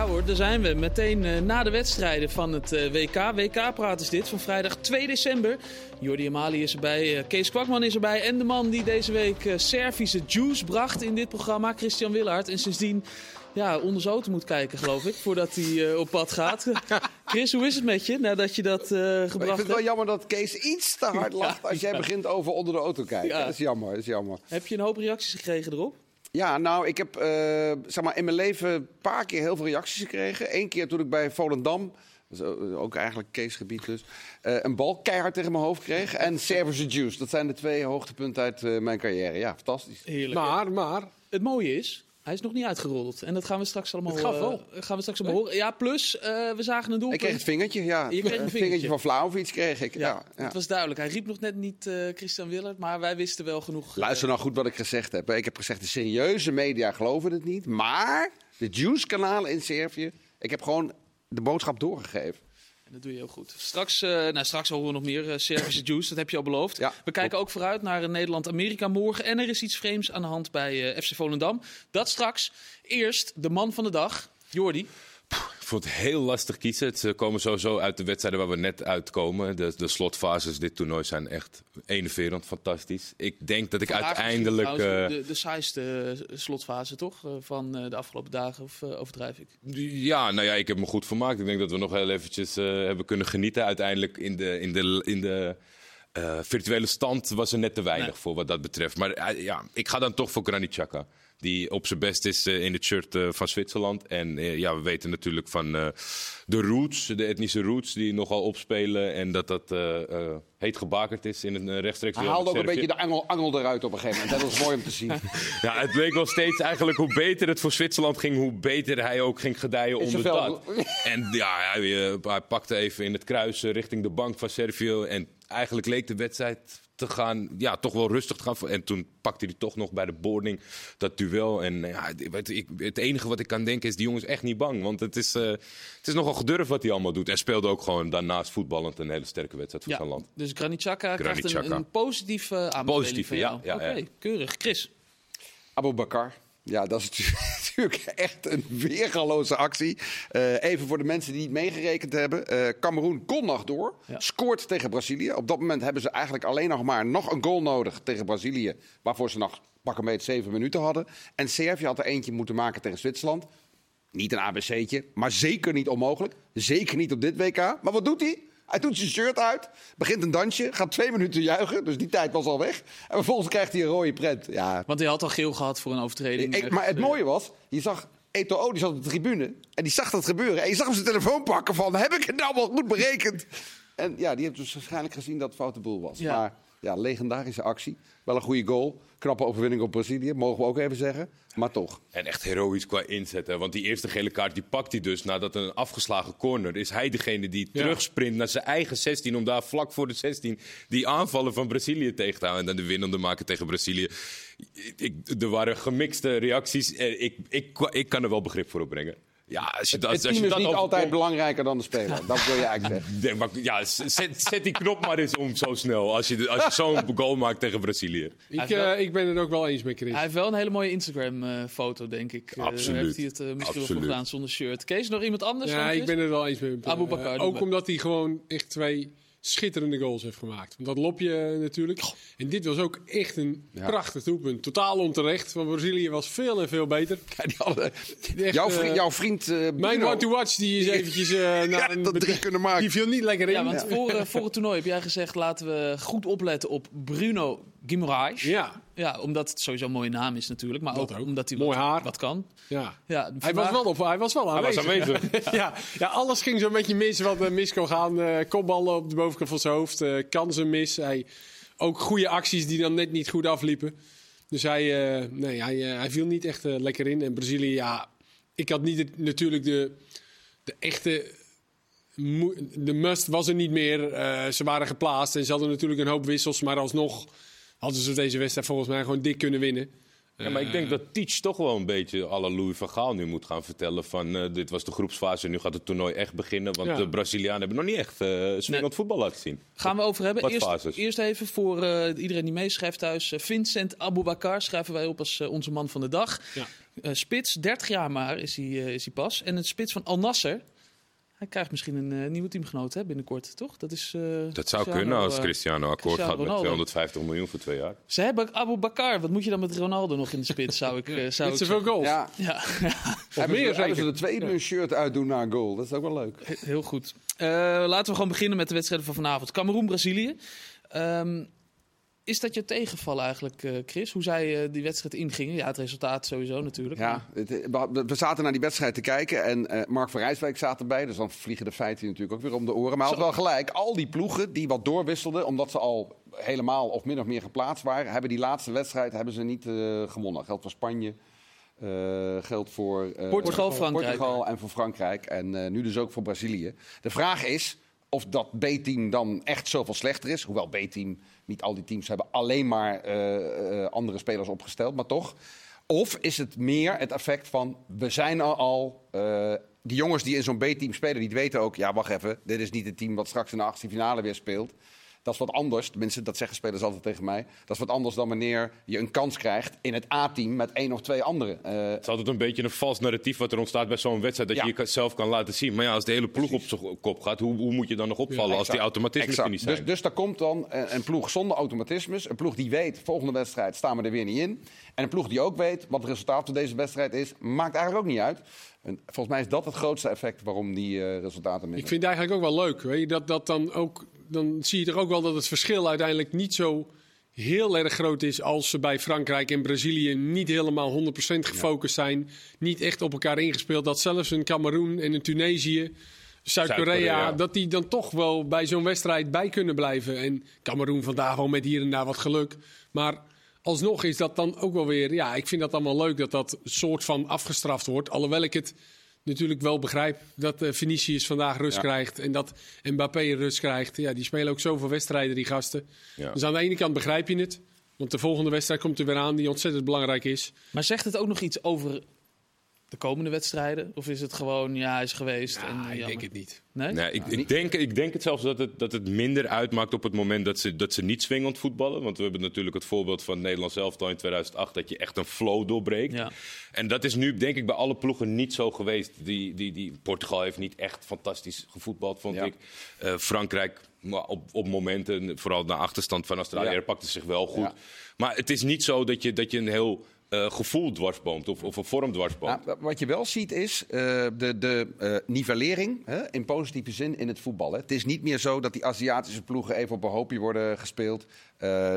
Ja hoor, daar zijn we. Meteen uh, na de wedstrijden van het uh, WK. WK-praat is dit van vrijdag 2 december. Jordi Amali is erbij, uh, Kees Kwakman is erbij. En de man die deze week Servische juice bracht in dit programma, Christian Willaert. En sindsdien ja, onder zijn auto moet kijken, geloof ik, voordat hij op pad gaat. Chris, hoe is het met je nadat je dat gebracht hebt? Ik vind het wel jammer dat Kees iets te hard lacht als jij begint over onder de auto kijken. Ja. Dat is jammer, dat is jammer. Heb je een hoop reacties gekregen erop? Ja, nou, ik heb uh, zeg maar, in mijn leven een paar keer heel veel reacties gekregen. Eén keer toen ik bij Volendam, ook eigenlijk Keesgebied dus, uh, een bal keihard tegen mijn hoofd kreeg. En Servische Juice. Dat zijn de twee hoogtepunten uit uh, mijn carrière. Ja, fantastisch. Heerlijk. Maar, maar... Het mooie is, hij is nog niet uitgerold. En dat gaan we straks allemaal, het wel. Uh, gaan we straks allemaal horen. Ja, plus, uh, we zagen een doelpunt. Ik kreeg het vingertje, ja. Je kreeg een vingertje, van Vlaovic kreeg ik. Ja, ja, ja, Het was duidelijk. Hij riep nog net niet uh, Christian Willert, maar wij wisten wel genoeg. Luister nou goed wat ik gezegd heb. Ik heb gezegd, de serieuze media geloven het niet. Maar de Juice-kanalen in Servië, ik heb gewoon de boodschap doorgegeven dat doe je heel goed. Straks, uh, nou, straks horen we nog meer uh, Servische juice, dat heb je al beloofd. Ja, we kijken ook vooruit naar Nederland-Amerika morgen. En er is iets vreemds aan de hand bij uh, FC Volendam. Dat straks. Eerst de man van de dag, Jordi vond het heel lastig kiezen. Ze komen sowieso uit de wedstrijden waar we net uitkomen. De, de slotfases dit toernooi zijn echt enerverend, fantastisch. Ik denk dat ik uiteindelijk... Uh, de, de saaiste slotfase toch? Eh, van eh, de afgelopen dagen, of overdrijf ik? Ja, nou ja, ik heb me goed vermaakt. Ik denk dat we nog heel eventjes hebben kunnen genieten. Uiteindelijk in de... In de, in de virtuele stand was er net te weinig voor wat dat betreft. Maar ja, ik ga dan toch voor Granit Xhaka. Die op zijn best is uh, in het shirt uh, van Zwitserland. En uh, ja, we weten natuurlijk van de roots, de etnische roots, die nogal opspelen. En dat dat heet gebakerd is in een rechtstreeks. Hij haalde ook een beetje de angel, angel eruit op een gegeven moment. Dat was mooi om te zien. ja, het bleek wel steeds eigenlijk hoe beter het voor Zwitserland ging, hoe beter hij ook ging gedijen onder dat. En ja, hij, hij pakte even in het kruis richting de bank van Servië. En eigenlijk leek de wedstrijd te gaan, ja, toch wel rustig te gaan. En toen pakte hij toch nog bij de boarding dat duel. En ja, ik, het enige wat ik kan denken is, die jongen is echt niet bang. Want het is, uh, het is nogal gedurfd wat hij allemaal doet. En speelde ook gewoon daarnaast voetballend een hele sterke wedstrijd voor ja, zijn land. Dus Granit Xhaka krijgt een, een positieve aanbeveling Positieve, ja. ja, Oké, keurig. Chris? Abu Bakar. Ja, dat is natuurlijk echt een weergaloze actie. Uh, even voor de mensen die niet meegerekend hebben. Uh, Cameroen kon nog door. Scoort tegen Brazilië. Op dat moment hebben ze eigenlijk alleen nog maar nog een goal nodig tegen Brazilië. Waarvoor ze nog pak een beetje zeven minuten hadden. En Servië had er eentje moeten maken tegen Zwitserland. Niet een ABC'tje, maar zeker niet onmogelijk. Zeker niet op dit WK. Maar wat doet hij? Hij doet zijn shirt uit, begint een dansje, gaat twee minuten juichen. Dus die tijd was al weg. En vervolgens krijgt hij een rode prent. Ja. Want hij had al geel gehad voor een overtreding. Ik, maar het mooie was, je zag Eto'o, die zat op de tribune. En die zag dat gebeuren. En je zag hem zijn telefoon pakken van, heb ik het nou wel goed berekend? En ja, die heeft dus waarschijnlijk gezien dat het foute boel was. Ja. Maar ja, legendarische actie. Wel een goede goal. Knappe overwinning op Brazilië, mogen we ook even zeggen. Maar toch. En echt heroïs qua inzet. Hè? Want die eerste gele kaart die pakt hij dus nadat een afgeslagen corner. Is hij degene die terugsprint naar zijn eigen 16. Om daar vlak voor de 16 die aanvallen van Brazilië tegen te houden. En dan de winnende maken tegen Brazilië. Ik, er waren gemixte reacties. Ik, ik, ik kan er wel begrip voor opbrengen. Ja, als je dat, het, team als je is niet altijd belangrijker dan de speler. Dat wil je eigenlijk zeggen. ja, zet, zet, die knop maar eens om zo snel. Als je, als je zo'n goal maakt tegen Brazilië. Ik, uh, ik ben het ook wel eens met Chris. Hij heeft wel een hele mooie Instagram-foto, uh, denk ik. Uh, Absoluut. heeft hij het uh, misschien wel gedaan zonder shirt. Kees, nog iemand anders? Ja, ik ben het wel eens met hem. Abu Bakar. ook omdat hij gewoon echt twee schitterende goals heeft gemaakt. Want dat lopje natuurlijk. En dit was ook echt een prachtig doelpunt. Totaal onterecht. Want Brazilië was veel en veel beter. Ja, die hadden, jouw, vriend, jouw vriend uh, Mijn one to watch die is eventjes uh, naar een drie kunnen maken. Die viel niet lekker in. Ja, want voor, uh, voor het toernooi heb jij gezegd laten we goed opletten op Bruno Guimaraes. Ja. Ja, omdat het sowieso een mooie naam is natuurlijk. Maar ook, omdat hij Mooi wat, haar. wat kan. Ja. ja hij, was wel op, hij was wel aanwezig. Hij was aanwezig. ja, ja, alles ging zo'n beetje mis wat er mis kon gaan. Uh, kopballen op de bovenkant van zijn hoofd. Uh, kansen mis. Hij, ook goede acties die dan net niet goed afliepen. Dus hij, uh, nee, hij, hij viel niet echt lekker in. En Brazilië, ja... Ik had niet natuurlijk de, de echte de must was er niet meer. ze waren geplaatst en ze hadden natuurlijk een hoop wissels. Maar alsnog hadden ze deze wedstrijd volgens mij gewoon dik kunnen winnen. Ja, maar ik denk dat Teach toch wel een beetje alle Louis van Gaal nu moet gaan vertellen van uh, dit was de groepsfase, nu gaat het toernooi echt beginnen. Want ja. de Brazilianen hebben nog niet echt uh, swingend nee. voetbal laten zien. Gaan we over hebben. Eerst, eerst, even voor uh, iedereen die meeschrijft thuis. Vincent Aboubakar schrijven wij op als onze man van de dag. Ja. spits, 30 jaar maar is hij, is hij pas. En het spits van Al Nasser. Hij krijgt misschien een uh, nieuwe teamgenoot hè, binnenkort, toch? Dat, is, uh, dat zou Cristiano, kunnen als Cristiano akkoord Cristiano gaat met 250 miljoen voor twee jaar. Ze hebben Abu Bakar. Wat moet je dan met Ronaldo nog in de spits? Zou ik, uh, zou Niet zoveel goals. Ja. ja. Hebben, meer ze, hebben ze de tweede ja. shirt uitdoen na een goal. Dat is ook wel leuk. Heel goed. laten we gewoon beginnen met de wedstrijden van vanavond. Cameroen-Brazilië. Um, is dat je tegenval eigenlijk, uh, Chris? Hoe zij uh, die wedstrijd ingingen? Ja, het resultaat sowieso natuurlijk. Ja, het, we zaten naar die wedstrijd te kijken en uh, Mark van Rijswijk zat erbij. Dus dan vliegen de feiten natuurlijk ook weer om de oren. Maar hij had wel gelijk. Al die ploegen die wat doorwisselden, omdat ze al helemaal of min of meer geplaatst waren... hebben die laatste wedstrijd hebben ze niet gewonnen. Geldt voor Spanje, geldt voor Portugal, Frankrijk. Portugal en voor Frankrijk. En nu dus ook voor Brazilië. De vraag is of dat B-team dan echt zoveel slechter is. Hoewel B-team, niet al die teams hebben alleen maar uh, uh, andere spelers opgesteld, maar toch. Of is het meer het effect van, we zijn al... al uh, die jongens die in zo'n B-team spelen, die weten ook... ja, wacht even, dit is niet het team wat straks in de achtste finale weer speelt. Dat is wat anders. Tenminste, dat zeggen spelers altijd tegen mij. Dat is wat anders dan wanneer je een kans krijgt in het A-team met één of twee anderen. Uh, het is altijd een beetje een vals narratief wat er ontstaat bij zo'n wedstrijd. Dat ja. je zelf kan laten zien. Maar ja, als de hele ploeg op zijn kop gaat, hoe, hoe, moet je dan nog opvallen ja, als die automatismes niet zijn? Dus, dus daar komt dan een, een, ploeg zonder automatismes. Een ploeg die weet, volgende wedstrijd staan we er weer niet in. En een ploeg die ook weet wat het resultaat van deze wedstrijd is. Maakt eigenlijk ook niet uit. En volgens mij is dat het grootste effect waarom die uh, resultaten missen. Ik vind het eigenlijk ook wel leuk. Weet je, dat, dat dan ook dan zie je toch ook wel dat het verschil uiteindelijk niet zo heel erg groot is als ze bij Frankrijk en Brazilië niet helemaal 100% gefocust zijn. Niet echt op elkaar ingespeeld. Dat zelfs een Cameroen en een Tunesië, Zuid-Korea, dat die dan toch wel bij zo'n wedstrijd bij kunnen blijven. En Cameroen vandaag wel met hier en daar wat geluk. Maar alsnog is dat dan ook wel weer, ja, ik vind dat allemaal leuk dat dat soort van afgestraft wordt. Alhoewel ik het natuurlijk wel begrijp dat uh, Vinicius vandaag rust krijgt en dat Mbappé rust krijgt. Ja, die spelen ook zoveel wedstrijden, die gasten. Ja. Dus aan de ene kant begrijp je het. Want de volgende wedstrijd komt er weer aan die ontzettend belangrijk is. Maar zegt het ook nog iets over de komende wedstrijden? Of is het gewoon, ja, is geweest? Ja, en, ik denk het niet. Nee? nee ik, ik, denk, ik denk het zelfs dat het, dat het minder uitmaakt op het moment dat ze, dat ze niet swingend voetballen. Want we hebben natuurlijk het voorbeeld van Nederland zelf in 2008 dat je echt een flow doorbreekt. Ja. En dat is nu denk ik bij alle ploegen niet zo geweest. Die, die, die, Portugal heeft niet echt fantastisch gevoetbald, vond ik. Uh, Frankrijk op, op momenten, vooral na achterstand van Australië, ja. pakte zich wel goed. Maar het is niet zo dat je, dat je een heel uh, gevoel dwarsboomt of, of een vorm dwarsboomt. Nou, wat je wel ziet is uh, de, de uh, nivellering hè, in positieve zin in het voetbal. Het is niet meer zo dat die Aziatische ploegen even op een hoopje worden gespeeld.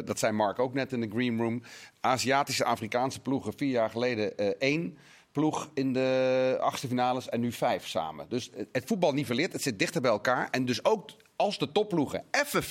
dat zei Mark ook net in de green room. Aziatische, Afrikaanse ploegen vier jaar geleden één ploeg in de achtste finales en nu vijf samen. Dus het voetbal nivelleert, het zit dichter bij elkaar. En dus ook als de topploegen even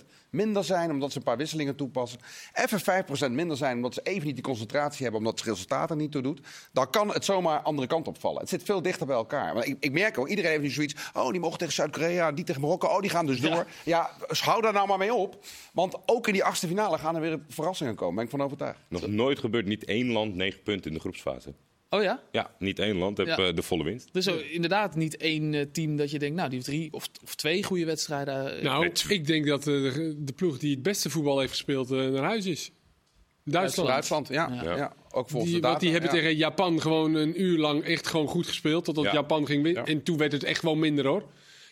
5% minder zijn omdat ze een paar wisselingen toepassen, even 5% minder zijn omdat ze even niet die concentratie hebben omdat het resultaat er niet toe doet, dan kan het zomaar andere kant opvallen. Het zit veel dichter bij elkaar. Maar ik, ik merk ook, iedereen heeft nu zoiets, oh die mogen tegen Zuid-Korea, die tegen Marokko, oh die gaan dus door. Ja, ja dus hou daar nou maar mee op. Want ook in die achtste finale gaan er weer verrassingen komen, ben ik van overtuigd. Nog nooit gebeurt niet één land negen punten in de groepsfase. Oh ja? Ja, niet één land heeft ja. uh, de volle winst. Dus uh, inderdaad niet één uh, team dat je denkt, nou, die heeft drie of, of twee goede wedstrijden. Nou, ik denk dat de, de, ploeg die het beste voetbal heeft gespeeld naar huis is. Duitsland. Duitsland, ja. ja. ja. Ook volgens die, de Want die hebben tegen Japan gewoon een uur lang echt gewoon goed gespeeld. Totdat Japan ging winnen. En toen werd het echt wel minder hoor.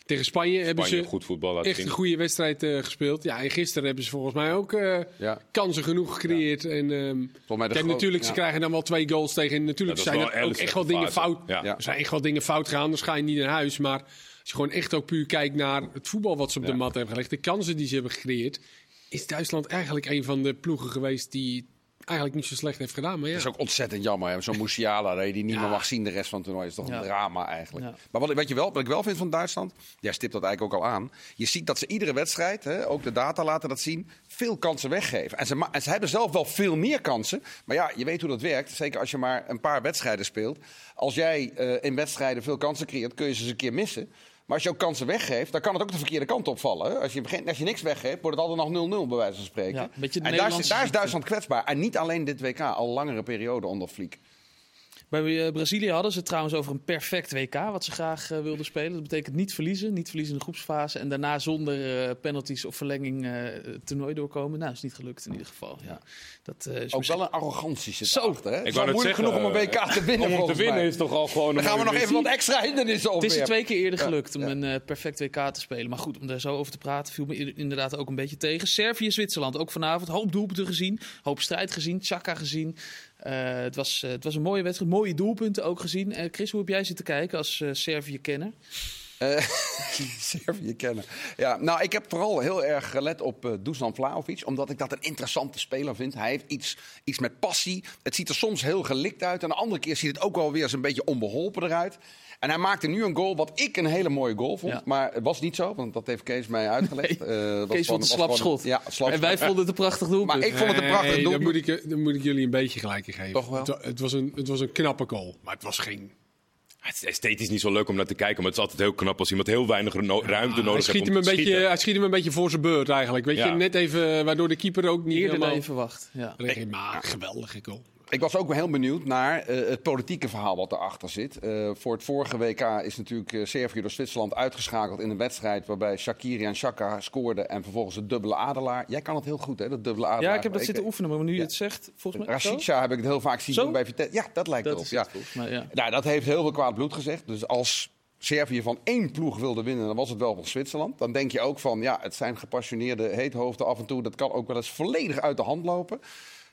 Tegen Spanje, Spanje hebben ze goed voetbal echt een goede wedstrijd uh, gespeeld. Ja, en gisteren hebben ze volgens mij ook uh, ja. kansen genoeg gecreëerd. Ja. En um, kijk, natuurlijk, ze krijgen dan wel twee goals tegen. Natuurlijk zijn er ook echt wel dingen fout. Er zijn echt wel dingen fout gegaan, dan ga je niet naar huis. Maar als je gewoon echt ook puur kijkt naar het voetbal wat ze op de mat hebben gelegd, de kansen die ze hebben gecreëerd, is Duitsland eigenlijk een van de ploegen geweest die eigenlijk niet zo slecht heeft gedaan. Maar ja. Dat is ook ontzettend jammer. Zo'n Musiala dat je die niet ja. meer mag zien de rest van het toernooi. is toch een drama eigenlijk. Maar wat, wat, je wel, wat ik wel vind van Duitsland, jij stipt dat eigenlijk ook al aan. Je ziet dat ze iedere wedstrijd, hè, ook de data laten dat zien, veel kansen weggeven. En ze, en ze hebben zelf wel veel meer kansen. Maar ja, je weet hoe dat werkt. Zeker als je maar een paar wedstrijden speelt. Als jij uh, in wedstrijden veel kansen creëert, kun je ze eens een keer missen. Maar als je ook kansen weggeeft, dan kan het ook de verkeerde kant opvallen. Als je, begint, als je niks weggeeft, wordt het altijd nog 0-0 bij wijze van spreken. Ja, en daar is, daar is. Duitsland kwetsbaar. En niet alleen dit WK, al langere periode onder Fliek. Bij eh, Brazilië hadden ze het trouwens over een perfect WK, wat ze graag eh, wilden spelen. Dat betekent niet verliezen, niet verliezen in de groepsfase. En daarna zonder eh, penalties of verlenging eh, het toernooi doorkomen. Nou, is niet gelukt in ieder geval. Ja, dat eh, is Ook misschien- wel een arrogantie zit Zo. hè? Het Ik is wou moeilijk zeggen, genoeg om een WK te winnen, Om te winnen mij. is toch al gewoon Dan een gaan we nog even wat extra hindernissen Het is er over. twee keer eerder gelukt om ja. een eh, perfect WK te spelen. Maar goed, om daar zo over te praten viel me inderdaad ook een beetje tegen. Servië-Zwitserland, ook vanavond. Hoop doelpunten gezien, hoop strijd gezien, Chaka gezien. Eh, het, was, eh, het was een mooie wedstrijd, mooie doelpunten ook gezien. Eh, Chris, hoe heb jij zitten kijken als Servië-kenner? Servië kennen. Ja, nou, ik heb vooral heel erg gelet op eh Dusan Vlahovic. Omdat ik dat een interessante speler vind. Hij heeft iets, iets met passie. Het ziet er soms heel gelikt uit. En de andere keer ziet het ook wel weer eens een beetje onbeholpen eruit. En hij maakte nu een goal wat ik een hele mooie goal vond. Ja. Maar het was niet zo, want dat heeft Kees mij uitgelegd. Nee, Eh, Kees vond het gewoon- slap schot. Ja, slap En wij schot. vonden het een prachtig doelpunt. Maar ik vond het een prachtig doelpunt. Dan moet, ik, dan moet ik jullie een beetje gelijk in geven. Toch wel? Het, wa- het, was een, het was een knappe goal, maar het was geen... Het is esthetisch niet zo leuk om naar te kijken, maar het is altijd heel knap als iemand heel weinig no- ruimte hij, nodig schiet heeft hem om een te beetje, schieten. hij schiet hem een beetje voor zijn beurt eigenlijk. Weet je, net even, waardoor de keeper ook niet Eerder dan helemaal... je verwacht. Ja. Maar geweldige goal. Ik was ook heel benieuwd naar eh, het politieke verhaal wat erachter zit. Eh, voor het vorige WK is natuurlijk eh, Servië door Zwitserland uitgeschakeld in een wedstrijd waarbij Shakiri en Shaka scoorden en vervolgens het dubbele adelaar. Jij kan het heel goed, hè, dat dubbele adelaar. ja, ik heb dat zitten oefenen, maar nu je het zegt, volgens mij... Rashica heb ik het heel vaak zien doen bij Vitesse. Ja, dat lijkt Dat erop. mij, ja. Nou, dat heeft heel veel kwaad bloed gezegd. Dus als Servië van één ploeg wilde winnen, dan was het wel van Zwitserland. Dan denk je ook van, ja, het zijn gepassioneerde heethoofden af en toe. Dat kan ook wel eens volledig uit de hand lopen.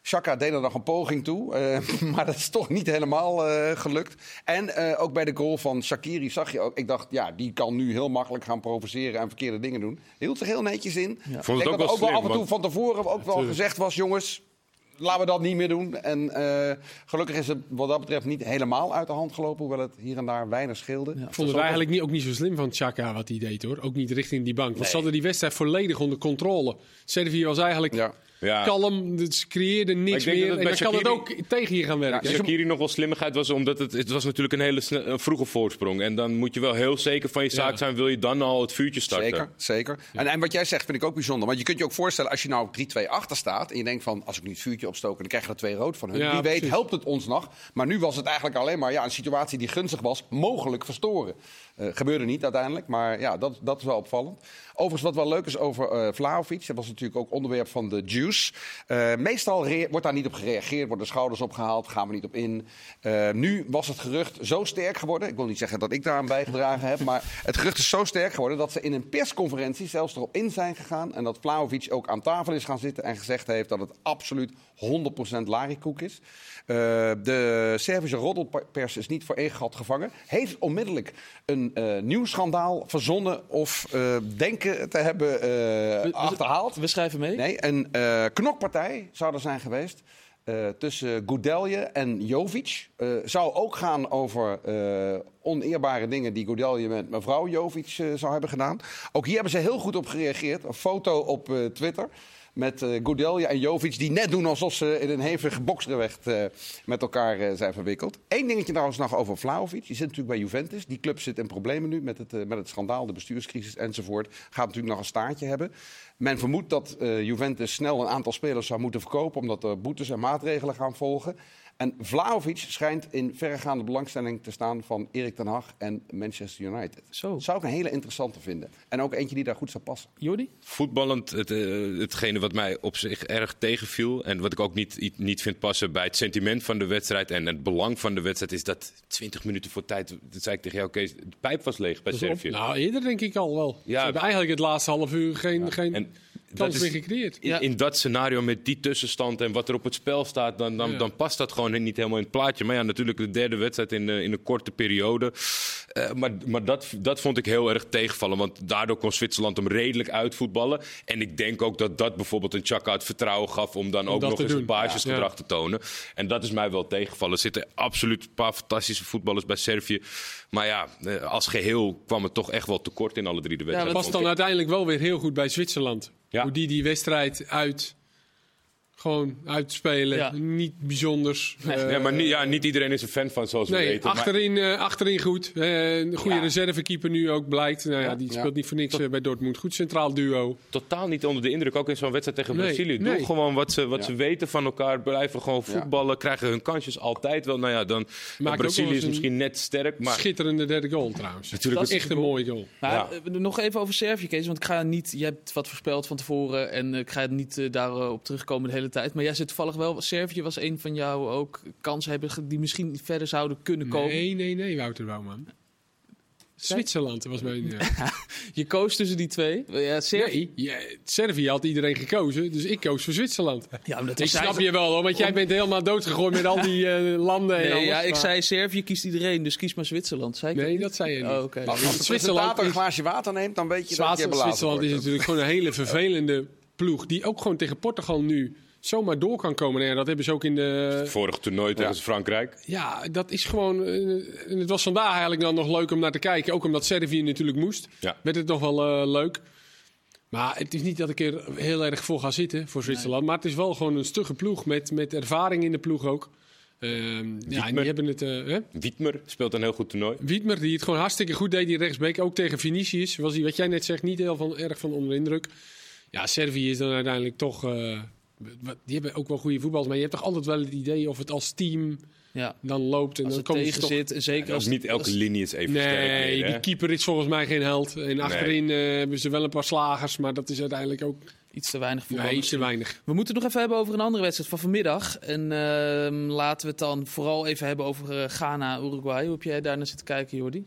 Chaka deed er nog een poging toe, eh, maar dat is toch niet helemaal eh, gelukt. En eh, ook bij de goal van Shakiri zag je ook, ik dacht, ja, die kan nu heel makkelijk gaan provoceren en verkeerde dingen doen. Hield zich heel netjes in. Ja. Ik Vond denk het ook dat wel ook wel slim, af en toe want- van tevoren ook wel gezegd was, jongens, laten we dat niet meer doen. En eh, gelukkig is het wat dat betreft niet helemaal uit de hand gelopen, hoewel het hier en daar weinig scheelde. Ja. Ik vond het eigenlijk niet, ook niet zo slim van Chaka wat hij deed hoor. Ook niet richting die bank. Want ze hadden die wedstrijd volledig onder controle. Servië was eigenlijk Ja. Ja. kalm. dus Ze creëerden niks ik meer. dat En het dan kan het ook tegen je gaan werken. Ja, Shakiri nog wel slimmigheid was, omdat het, het was natuurlijk een hele sne- een vroege voorsprong. En dan moet je wel heel zeker van je zaak Ja. zijn, wil je dan al het vuurtje starten. Zeker, zeker. En, en wat jij zegt vind ik ook bijzonder. Want je kunt je ook voorstellen, als je nou 3-2 achter staat... en je denkt van, als ik nu het vuurtje opstook... dan krijg je er twee rood van hun. Ja, Wie weet precies. helpt het ons nog. Maar nu was het eigenlijk alleen maar ja, een situatie die gunstig was... mogelijk verstoren. Eh, gebeurde niet uiteindelijk, maar ja, dat, dat is wel opvallend. Overigens, wat wel leuk is over eh Vlahovic... dat was natuurlijk ook onderwerp van de Juice. Eh, meestal wordt daar niet op gereageerd, worden de schouders opgehaald... gaan we niet op in. Nu was het gerucht zo sterk geworden... ik wil niet zeggen dat ik daaraan bijgedragen heb... maar het gerucht is zo sterk geworden... dat ze in een persconferentie zelfs erop in zijn gegaan... en dat Vlahovic ook aan tafel is gaan zitten... en gezegd heeft dat het absoluut 100% larikoek is. De Servische roddelpers is niet voor één gat gevangen. Heeft onmiddellijk een eh, nieuw schandaal verzonnen of eh, denken te hebben eh, we- achterhaald. We schrijven mee. Nee, een knokpartij zou er zijn geweest. tussen Goudelje en Jovic. Zou ook gaan over oneerbare dingen die Goudelje met mevrouw Jovic zou hebben gedaan. Ook hier hebben ze heel goed op gereageerd. Een foto op Twitter met Goudelje en Jovic... die net doen alsof ze in een hevige boksgevecht eh, met elkaar eh, zijn verwikkeld. Eén dingetje trouwens nog over Vlahovic. Die zit natuurlijk bij Juventus. Die club zit in problemen nu met het, met het schandaal, de bestuurscrisis enzovoort. Gaat natuurlijk nog een staartje hebben. Men vermoedt dat Juventus snel een aantal spelers zou moeten verkopen... omdat er boetes en maatregelen gaan volgen. En Vlahovic schijnt in verregaande belangstelling te staan van Erik ten Hag en Manchester United. Zo. Dat zou ik een hele interessante vinden. En ook eentje die daar goed zou passen. Jordi? Voetballend, het, eh, hetgene wat mij op zich erg tegenviel. En wat ik ook niet, niet vind passen bij het sentiment van de wedstrijd. En het belang van de wedstrijd is dat 20 minuten voor tijd. Dat zei ik tegen jou, Kees. De pijp was leeg bij Servië. nou, eerder denk ik al wel. Ja. Ze hebben eigenlijk het laatste half uur geen, geen En kans is- meer gecreëerd. in, Ja. in dat scenario met die tussenstand en wat er op het spel staat, dan, dan, Ja. dan past dat gewoon niet helemaal in het plaatje. Maar ja, natuurlijk de derde wedstrijd in, eh, in een korte periode. Eh, maar maar dat, dat vond ik heel erg tegenvallen, want daardoor kon Zwitserland hem redelijk uitvoetballen. En ik denk ook dat dat bijvoorbeeld een Chaka het vertrouwen gaf om dan ook dat nog eens doen. een basisgedrag Ja. te tonen. En dat is mij wel tegenvallen. Er zitten absoluut een paar fantastische voetballers bij Servië. Maar ja, eh, als geheel kwam het toch echt wel tekort in alle drie de wedstrijden. past vond dan ik. uiteindelijk wel weer heel goed bij Zwitserland. Hoe die die wedstrijd uit Gewoon uitspelen. Ja. Niet bijzonders. Nee. Eh, Ja, maar niet, ja, niet iedereen is een fan van, zoals we weten. maar- achterin, eh, achterin goed. Eh, een goede Ja. reservekeeper nu ook blijkt. Nou ja, die Ja. speelt niet voor niks bij Dortmund. Goed centraal duo. totaal niet onder de indruk, ook in zo'n wedstrijd tegen Nee, Brazilië. Doe nee. gewoon wat, ze, wat Ja. ze weten van elkaar, blijven gewoon Ja. voetballen, krijgen hun kansjes altijd wel. Nou ja, dan Brazilië is misschien net sterk, maar Schitterende derde goal trouwens. Natuurlijk dat is echt een goal. mooie goal. Maar Ja. nog even over Servië, Kees. Want ik ga niet. Je hebt wat voorspeld van tevoren. En ik ga niet daarop terugkomen de hele tijd. Maar jij zit toevallig wel. Servië was een van jou ook kansen hebben die misschien verder zouden kunnen komen. Nee, nee, nee, Wouter Bouwman. Zwitserland was mijn... Je koos tussen die twee. Ja, Servië. nee, ja, Servië had iedereen gekozen, dus ik koos voor Zwitserland. Ja, maar dat Ik snap je wel hoor, want jij bent helemaal doodgegooid met al die eh, landen en Nee, alles. ja, ik maar- zei Servië kiest iedereen, dus kies maar Zwitserland. Zei ik Nee, dat zei je niet. Oh, oké. Als de Zwitserland een glaasje water neemt, dan weet je dat je Zwitserland, is natuurlijk gewoon een hele vervelende ploeg. Die ook gewoon tegen Portugal nu zomaar door kan komen. Nou ja, dat hebben ze ook in de... vorig toernooi tegen Ja. Frankrijk. Ja, dat is gewoon... eh, en het was vandaag eigenlijk dan nog leuk om naar te kijken. Ook omdat Servië natuurlijk moest. Ja. Werd het nog wel eh, leuk. Maar het is niet dat ik er heel erg voor ga zitten voor Zwitserland. Maar het is wel gewoon een stugge ploeg. Met, met ervaring in de ploeg ook. Ehm, ja, en die hebben het... eh, hè? Wiedmer speelt een heel goed toernooi. Wiedmer, die het gewoon hartstikke goed deed, die rechtsbeek. Ook tegen Vinicius was hij, wat jij net zegt, niet heel van, erg van onder de indruk. Ja, Servië is dan uiteindelijk toch... eh, die hebben ook wel goede voetballers, maar je hebt toch altijd wel het idee of het als team Ja, dan loopt. En als dan ze tegen toch... zit. En zeker als niet elke als- linie is even sterk. Nee, meer, hè? die keeper is volgens mij geen held. En achterin eh, hebben ze wel een paar slagers, maar dat is uiteindelijk ook iets te weinig voor. nee, iets te weinig. We moeten het nog even hebben over een andere wedstrijd van vanmiddag. En ehm, laten we het dan vooral even hebben over eh, Ghana, Uruguay. Hoe heb jij daar naar zitten kijken, Jordi?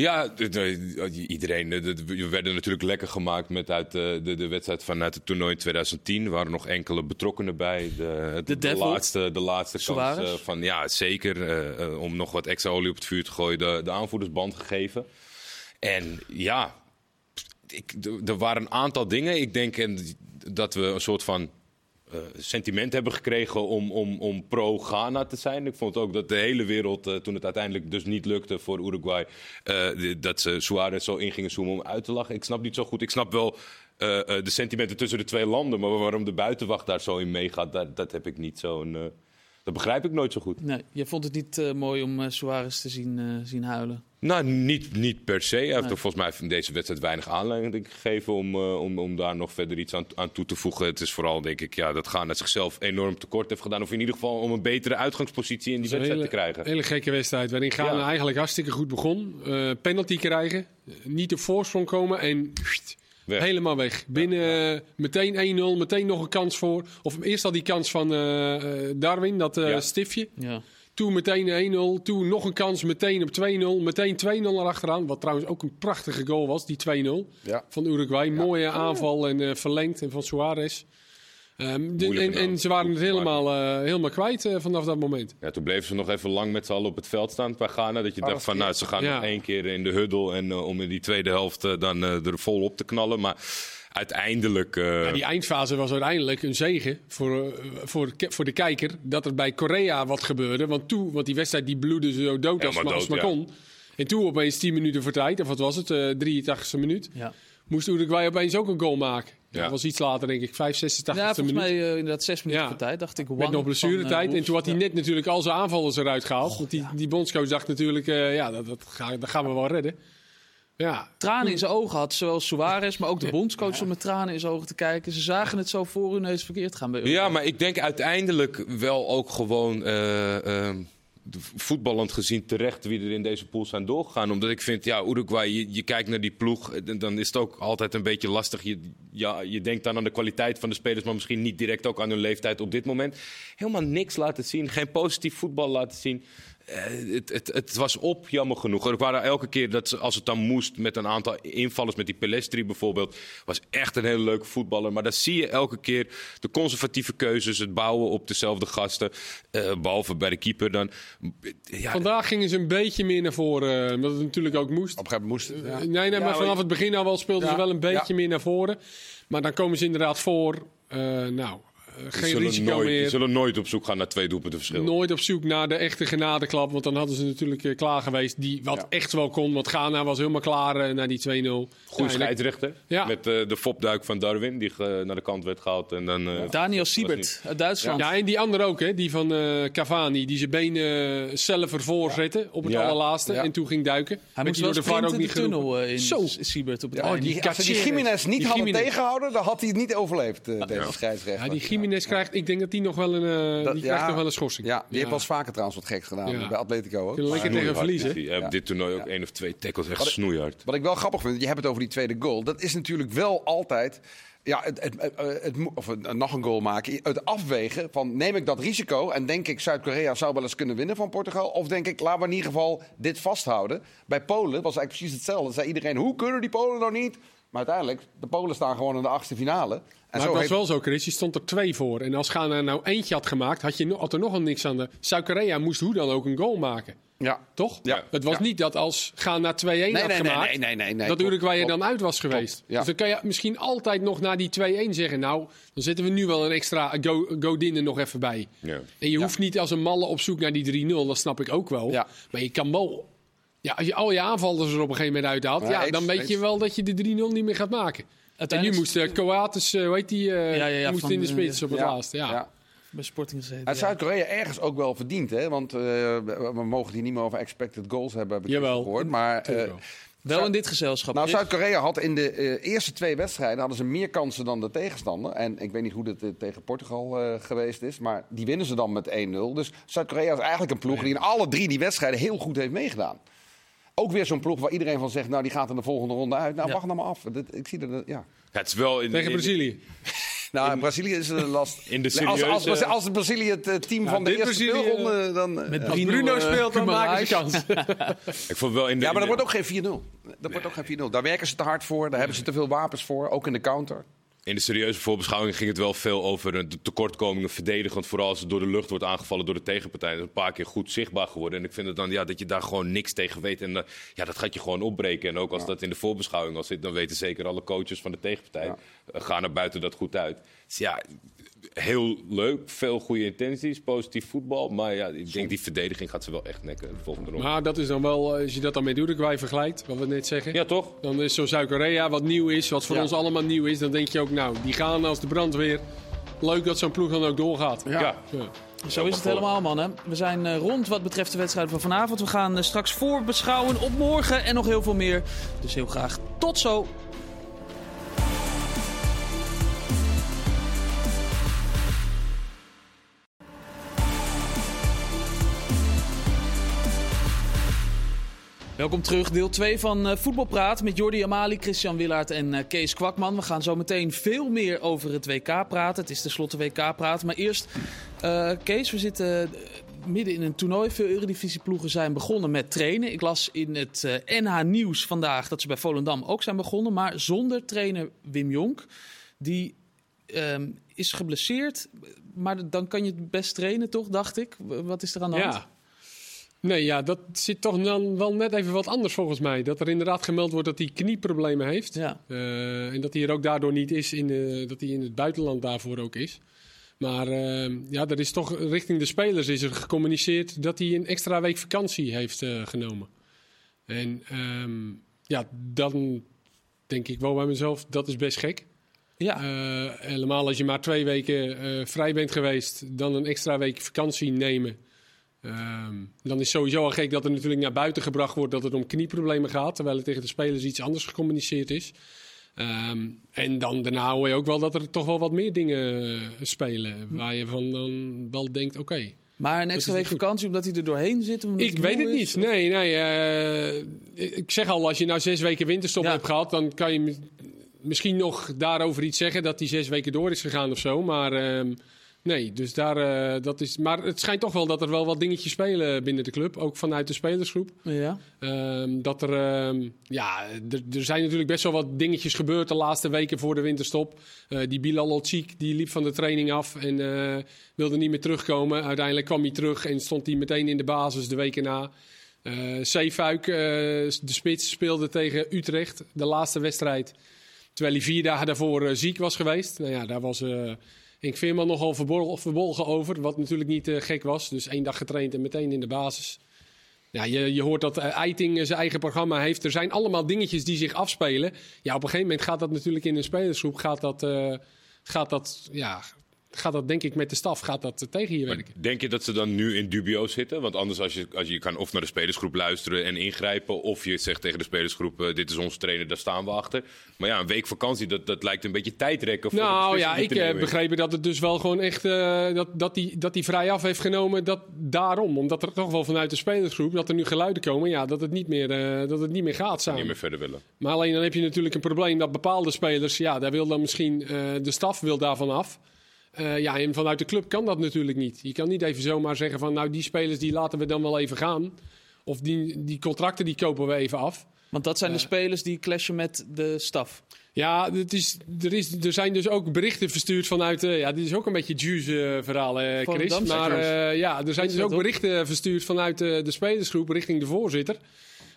Ja, de- de- iedereen. de- de- We werden natuurlijk lekker gemaakt met uit de, de, de wedstrijd vanuit het toernooi 2010. Er waren nog enkele betrokkenen bij. De, De laatste, de laatste kans Suarez. eh, van ja, zeker. eh, eh, om nog wat extra olie op het vuur te gooien, de, de aanvoerdersband gegeven. En ja, ik, er waren een aantal dingen. Ik denk en, dat we een soort van eh, sentiment hebben gekregen om, om, om pro-Ghana te zijn. Ik vond ook dat de hele wereld, eh, toen het uiteindelijk dus niet lukte voor Uruguay, eh, dat ze Suarez zo in gingen zoomen om uit te lachen. Ik snap niet zo goed. Ik snap wel de sentimenten tussen de twee landen, maar waarom de buitenwacht daar zo in meegaat, dat, dat heb ik niet zo. Dat begrijp ik nooit zo goed. Nee, je vond het niet eh, mooi om eh, Suarez te zien, eh, zien huilen. Nou, niet, niet per se. Hij heeft er volgens mij in deze wedstrijd weinig aanleiding gegeven om, eh, om, om daar nog verder iets aan, aan toe te voegen. Het is vooral, denk ik, ja, dat Ghana zichzelf enorm tekort heeft gedaan. Of in ieder geval om een betere uitgangspositie in die Het wedstrijd te krijgen. hele gekke wedstrijd, waarin Ja. eigenlijk hartstikke goed begon. Eh, penalty krijgen, niet op voorsprong komen en pssst, Weg. helemaal weg. Binnen eh, meteen 1-0, meteen nog een kans voor. Of eerst al die kans van eh, eh, Darwin, dat eh, Ja. stiftje. Ja. Toen meteen 1-0. Toen nog een kans meteen op 2-0. Meteen 2-0 erachteraan. Wat trouwens ook een prachtige goal was, die 2-0 Ja. van Uruguay. Mooie aanval en eh, verlengd en van Suarez. Ehm, de- en, en ze waren het helemaal, eh, helemaal kwijt eh, vanaf dat moment. Ja, toen bleven ze nog even lang met z'n allen op het veld staan bij Ghana. Dat je dacht van, nou, ze gaan Ja. nog één keer in de huddle en eh, om in die tweede helft dan eh, er vol op te knallen. Maar uiteindelijk... eh, Ja, die eindfase was uiteindelijk een zegen voor, voor, de- voor de kijker. Dat er bij Korea wat gebeurde. Want, toen, want die wedstrijd die bloedde zo dood als, dood, maar ja. kon. En toen opeens 10 minuten voor tijd, of wat was het, eh 83e minuut. Ja. Moest Uruguay opeens ook een goal maken. Ja. Dat was iets later, denk ik, 5, 86e ja, volgens minuut. mij eh, inderdaad zes minuten Ja. voor tijd. Dacht ik, Met nog blessuretijd. eh, en toen had hij net natuurlijk al zijn aanvallers eruit gehaald. want die, die bondscoach dacht natuurlijk, eh, ja, dat, dat, ga, dat gaan we wel redden. Ja, tranen in zijn ogen had, zowel Suarez, maar ook de bondscoach stond met tranen in zijn ogen te kijken. Ze zagen het zo voor hun neus verkeerd gaan bij. Ja, maar ik denk uiteindelijk wel ook gewoon eh, ehm, voetballend gezien terecht wie er in deze pool zijn doorgegaan. Omdat ik vind, ja, Uruguay, je, kijkt naar die ploeg, eh, dan is het ook altijd een beetje lastig. Je, ja, je denkt dan aan de kwaliteit van de spelers, maar misschien niet direct ook aan hun leeftijd op dit moment. Helemaal niks laten zien, geen positief voetbal laten zien. Eh, het, het, het was op, jammer genoeg. Er waren elke keer dat ze, als het dan moest met een aantal invallers, met die Pelestri bijvoorbeeld, was echt een hele leuke voetballer. Maar dan zie je elke keer de conservatieve keuzes, het bouwen op dezelfde gasten, eh, behalve bij de keeper dan. Ja, vandaag gingen ze een beetje meer naar voren. eh, Omdat het natuurlijk ook moest. Op een gegeven moment moest het. ja. Nee, nee, maar Ja, vanaf maar- het begin al wel speelden ze wel een beetje ja. meer naar voren. Maar dan komen ze inderdaad voor. eh, nou, geen zullen risico nooit, meer. Die zullen nooit op zoek gaan naar twee doelpunten verschil. Nooit op zoek naar de echte genadeklap. Want dan hadden ze natuurlijk eh, klaar geweest. Die wat Ja. echt wel kon. Want Ghana was helemaal klaar eh, naar die 2-0. Goede Ja, scheidsrechter. Ja. Met eh, de fopduik van Darwin, die naar de kant werd gehaald. En dan, eh, Daniel Siebert niet- uit Duitsland. Ja, en die andere ook, hè? die van eh, Cavani. Die zijn benen eh, zelf ervoor zette op het Ja. allerlaatste. Ja. En toen ging duiken. Hij moest wel door de VAR geroepen. tunnel eh, in Zo. Siebert op het Ja, die, als die. Jiménez niet Die hadden Jiménez. tegengehouden, dan had hij het niet overleefd, eh, deze scheidsrechter. Ja, die Jiménez krijgt, ik denk dat die nog wel een, eh, Dat- die krijgt ja. nog wel een schorsing. Ja, die heeft wel eens vaker trouwens wat geks gedaan Ja. bij Atletico ook. Lekker tegen verliezen. heeft dit toernooi ook één of twee tackles echt snoeihard. Wat ik wel grappig vind, je hebt het over die tweede goal. Dat is natuurlijk wel altijd. Ja, het, het, het, het mo- of een- nog een goal maken. Het afwegen van neem ik dat risico en denk ik Zuid-Korea zou wel eens kunnen winnen van Portugal. Of denk ik laten we in ieder geval dit vasthouden. Bij Polen was eigenlijk precies hetzelfde. Dan zei iedereen hoe kunnen die Polen nou niet? Maar uiteindelijk, de Polen staan gewoon in de achtste finale. En Maar het was heeft- wel zo, Chris. Je stond er twee voor. En als Ghana nou eentje had gemaakt, had, je, had er nog al niks aan de... Zuid-Korea moest hoe dan ook een goal maken. Ja. Toch? Ja. Het was Ja. niet dat als Ghana 2-1 Nee, had nee, nee, gemaakt... nee, nee, nee, nee, dat Uruguay er klopt. dan uit was geweest. ja. Dus dan kan je misschien altijd nog na die 2-1 zeggen... nou, dan zetten we nu wel een extra go Godin er nog even bij. Ja. En je hoeft niet als een malle op zoek naar die 3-0. Dat snap ik ook wel. Ja. Maar je kan wel... Ja, als je al je aanvallers er op een gegeven moment uithaalt... Ja, Ja, dan weet je wel dat je de 3-0 niet meer gaat maken. En nu moest uh, Coates, uh, hoe heet die, uh, Ja, ja, ja, moest van, in de eh, spits op het ja, laatste. Ja. ja. bij Sporting gezeten. Uit. Zuid-Korea ergens ook wel verdiend, hè? Want eh, we we mogen het hier niet meer over expected goals hebben, heb ik Jawel. gehoord. Maar eh, wel. In dit gezelschap. nou. Zuid-Korea had in de eh, eerste twee wedstrijden hadden ze meer kansen dan de tegenstander. En ik weet niet hoe eh, tegen Portugal eh, geweest is, maar die winnen ze dan met 1-0. Dus Zuid-Korea is eigenlijk een ploeg die in alle drie die wedstrijden heel goed heeft meegedaan. Ook weer zo'n ploeg waar iedereen van zegt, nou die gaat in de volgende ronde uit. Nou, Ja. wacht nou maar af. Ik zie dat, ja. Ja, het is wel in, Tegen in- Brazilië. Nou, in Brazilië is het een last. In de als, als, serieuze- als, als Brazilië het eh, team van de eerste Brazilië, speelronde, dan... eh, Met Als Bruno, Bruno eh, speelt, dan maken ze kans. Ik vond wel in de, Ja, maar dat wordt ook geen 4-0. Dat wordt ook geen 4-0. Daar werken ze te hard voor. Daar hebben ze te veel wapens voor. Ook in de counter. In de serieuze voorbeschouwing ging het wel veel over de tekortkomingen verdedigend. Vooral als het door de lucht wordt aangevallen door de tegenpartij. Dat is een paar keer goed zichtbaar geworden. En ik vind het dan ja, dat je daar gewoon niks tegen weet. En eh, ja, dat gaat je gewoon opbreken. En ook als dat in de voorbeschouwing al zit, dan weten zeker alle coaches van de tegenpartij. eh, gaan er buiten dat goed uit. Dus ja, heel leuk. Veel goede intenties, positief voetbal. Maar ja, ik denk die verdediging gaat ze wel echt nekken de volgende ronde. Maar dat is dan wel, eh, als je dat dan met Uruguay vergelijkt, wat we net zeggen. Ja, toch? Dan is zo'n Zuid-Korea wat nieuw is, wat voor Ja. ons allemaal nieuw is. Dan denk je ook, nou, die gaan als de brandweer. Leuk dat zo'n ploeg dan ook doorgaat. Ja. Ja. Zo is het helemaal, mannen. We zijn eh, rond wat betreft de wedstrijd van vanavond. We gaan eh, straks voorbeschouwen op morgen en nog heel veel meer. Dus heel graag tot zo. Welkom terug, deel 2 van eh, Voetbalpraat met Jordi Amali, Christian Willaert en eh, Kees Kwakman. We gaan zo meteen veel meer over het WK praten. Het is tenslotte WK-praat. Maar eerst, eh, Kees, we zitten midden in een toernooi. Veel Eredivisie-ploegen zijn begonnen met trainen. Ik las in het eh, NH Nieuws vandaag dat ze bij Volendam ook zijn begonnen. Maar zonder trainer Wim Jonk. Die ehm, is geblesseerd. Maar dan kan je het best trainen, toch, dacht ik? Wat is er aan de hand? Nee, ja, dat zit toch dan wel net even wat anders volgens mij. Dat er inderdaad gemeld wordt dat hij knieproblemen heeft. Ja. Eh, en dat hij er ook daardoor niet is, in de, dat hij in het buitenland daarvoor ook is. Maar eh, ja, er is toch richting de spelers is er gecommuniceerd dat hij een extra week vakantie heeft eh, genomen. En ehm, ja, dan denk ik wel bij mezelf, dat is best gek. Ja. Helemaal als je maar twee weken vrij bent geweest, dan een extra week vakantie nemen. Ehm, dan is sowieso al gek dat er natuurlijk naar buiten gebracht wordt dat het om knieproblemen gaat, terwijl er tegen de spelers iets anders gecommuniceerd is. Ehm, en dan daarna hoor je ook wel dat er toch wel wat meer dingen eh, spelen, waar je van dan wel denkt, oké. Maar een extra week vakantie omdat hij er doorheen zit? omdat Ik weet het is? niet. Nee, nee. eh, ik zeg al, als je nou zes weken winterstop Ja. hebt gehad, dan kan je mi- misschien nog daarover iets zeggen dat die zes weken door is gegaan of zo. Maar ehm, nee, dus daar, eh, dat is. Maar het schijnt toch wel dat er wel wat dingetjes spelen binnen de club, ook vanuit de spelersgroep. Ja. Ehm, dat er, ehm, ja, er, zijn natuurlijk best wel wat dingetjes gebeurd de laatste weken voor de winterstop. Eh, die Bilal Otsik, die liep van de training af en eh, wilde niet meer terugkomen. Uiteindelijk kwam hij terug en stond hij meteen in de basis de weken na. Eh Zeefuik, de spits, speelde tegen Utrecht de laatste wedstrijd. Terwijl hij vier dagen daarvoor ziek was geweest. Nou ja, daar was eh, vind hem nogal verborgen, verbolgen over, wat natuurlijk niet uh, gek was. Dus één dag getraind en meteen in de basis. Ja, je, je hoort dat uh, Eiting zijn eigen programma heeft. Er zijn allemaal dingetjes die zich afspelen. Ja, op een gegeven moment gaat dat natuurlijk in een spelersgroep... gaat dat, gaat dat ja, gaat dat denk ik met de staf gaat dat tegen je werken. denk je dat ze dan nu in dubio zitten? Want anders als je, als je kan of naar de spelersgroep luisteren en ingrijpen... of je zegt tegen de spelersgroep, uh, dit is onze trainer, daar staan we achter. Maar ja, een week vakantie, dat, dat lijkt een beetje tijdrekken. Nou ja, ik heb begrepen dat het dus wel gewoon echt... Uh, dat, dat, die, dat die vrij af heeft genomen dat daarom. Omdat er toch wel vanuit de spelersgroep, dat er nu geluiden komen... ja, dat het niet meer, uh, dat het niet meer gaat samen. Niet meer verder willen. Maar alleen dan heb je natuurlijk een probleem dat bepaalde spelers... ja, daar wil dan misschien... de staf wil daarvan af... Uh, ja, en vanuit de club kan dat natuurlijk niet. Je kan niet even zomaar zeggen van nou die spelers die laten we dan wel even gaan. Of die, die contracten die kopen we even af. Want dat zijn de spelers die clashen met de staf. Ja, het is, er, is, er zijn dus ook berichten verstuurd vanuit. Uh, ja, dit is ook een beetje juice uh, verhaal, uh, Chris. Maar ja, er zijn dus ook berichten verstuurd vanuit de spelersgroep richting de voorzitter.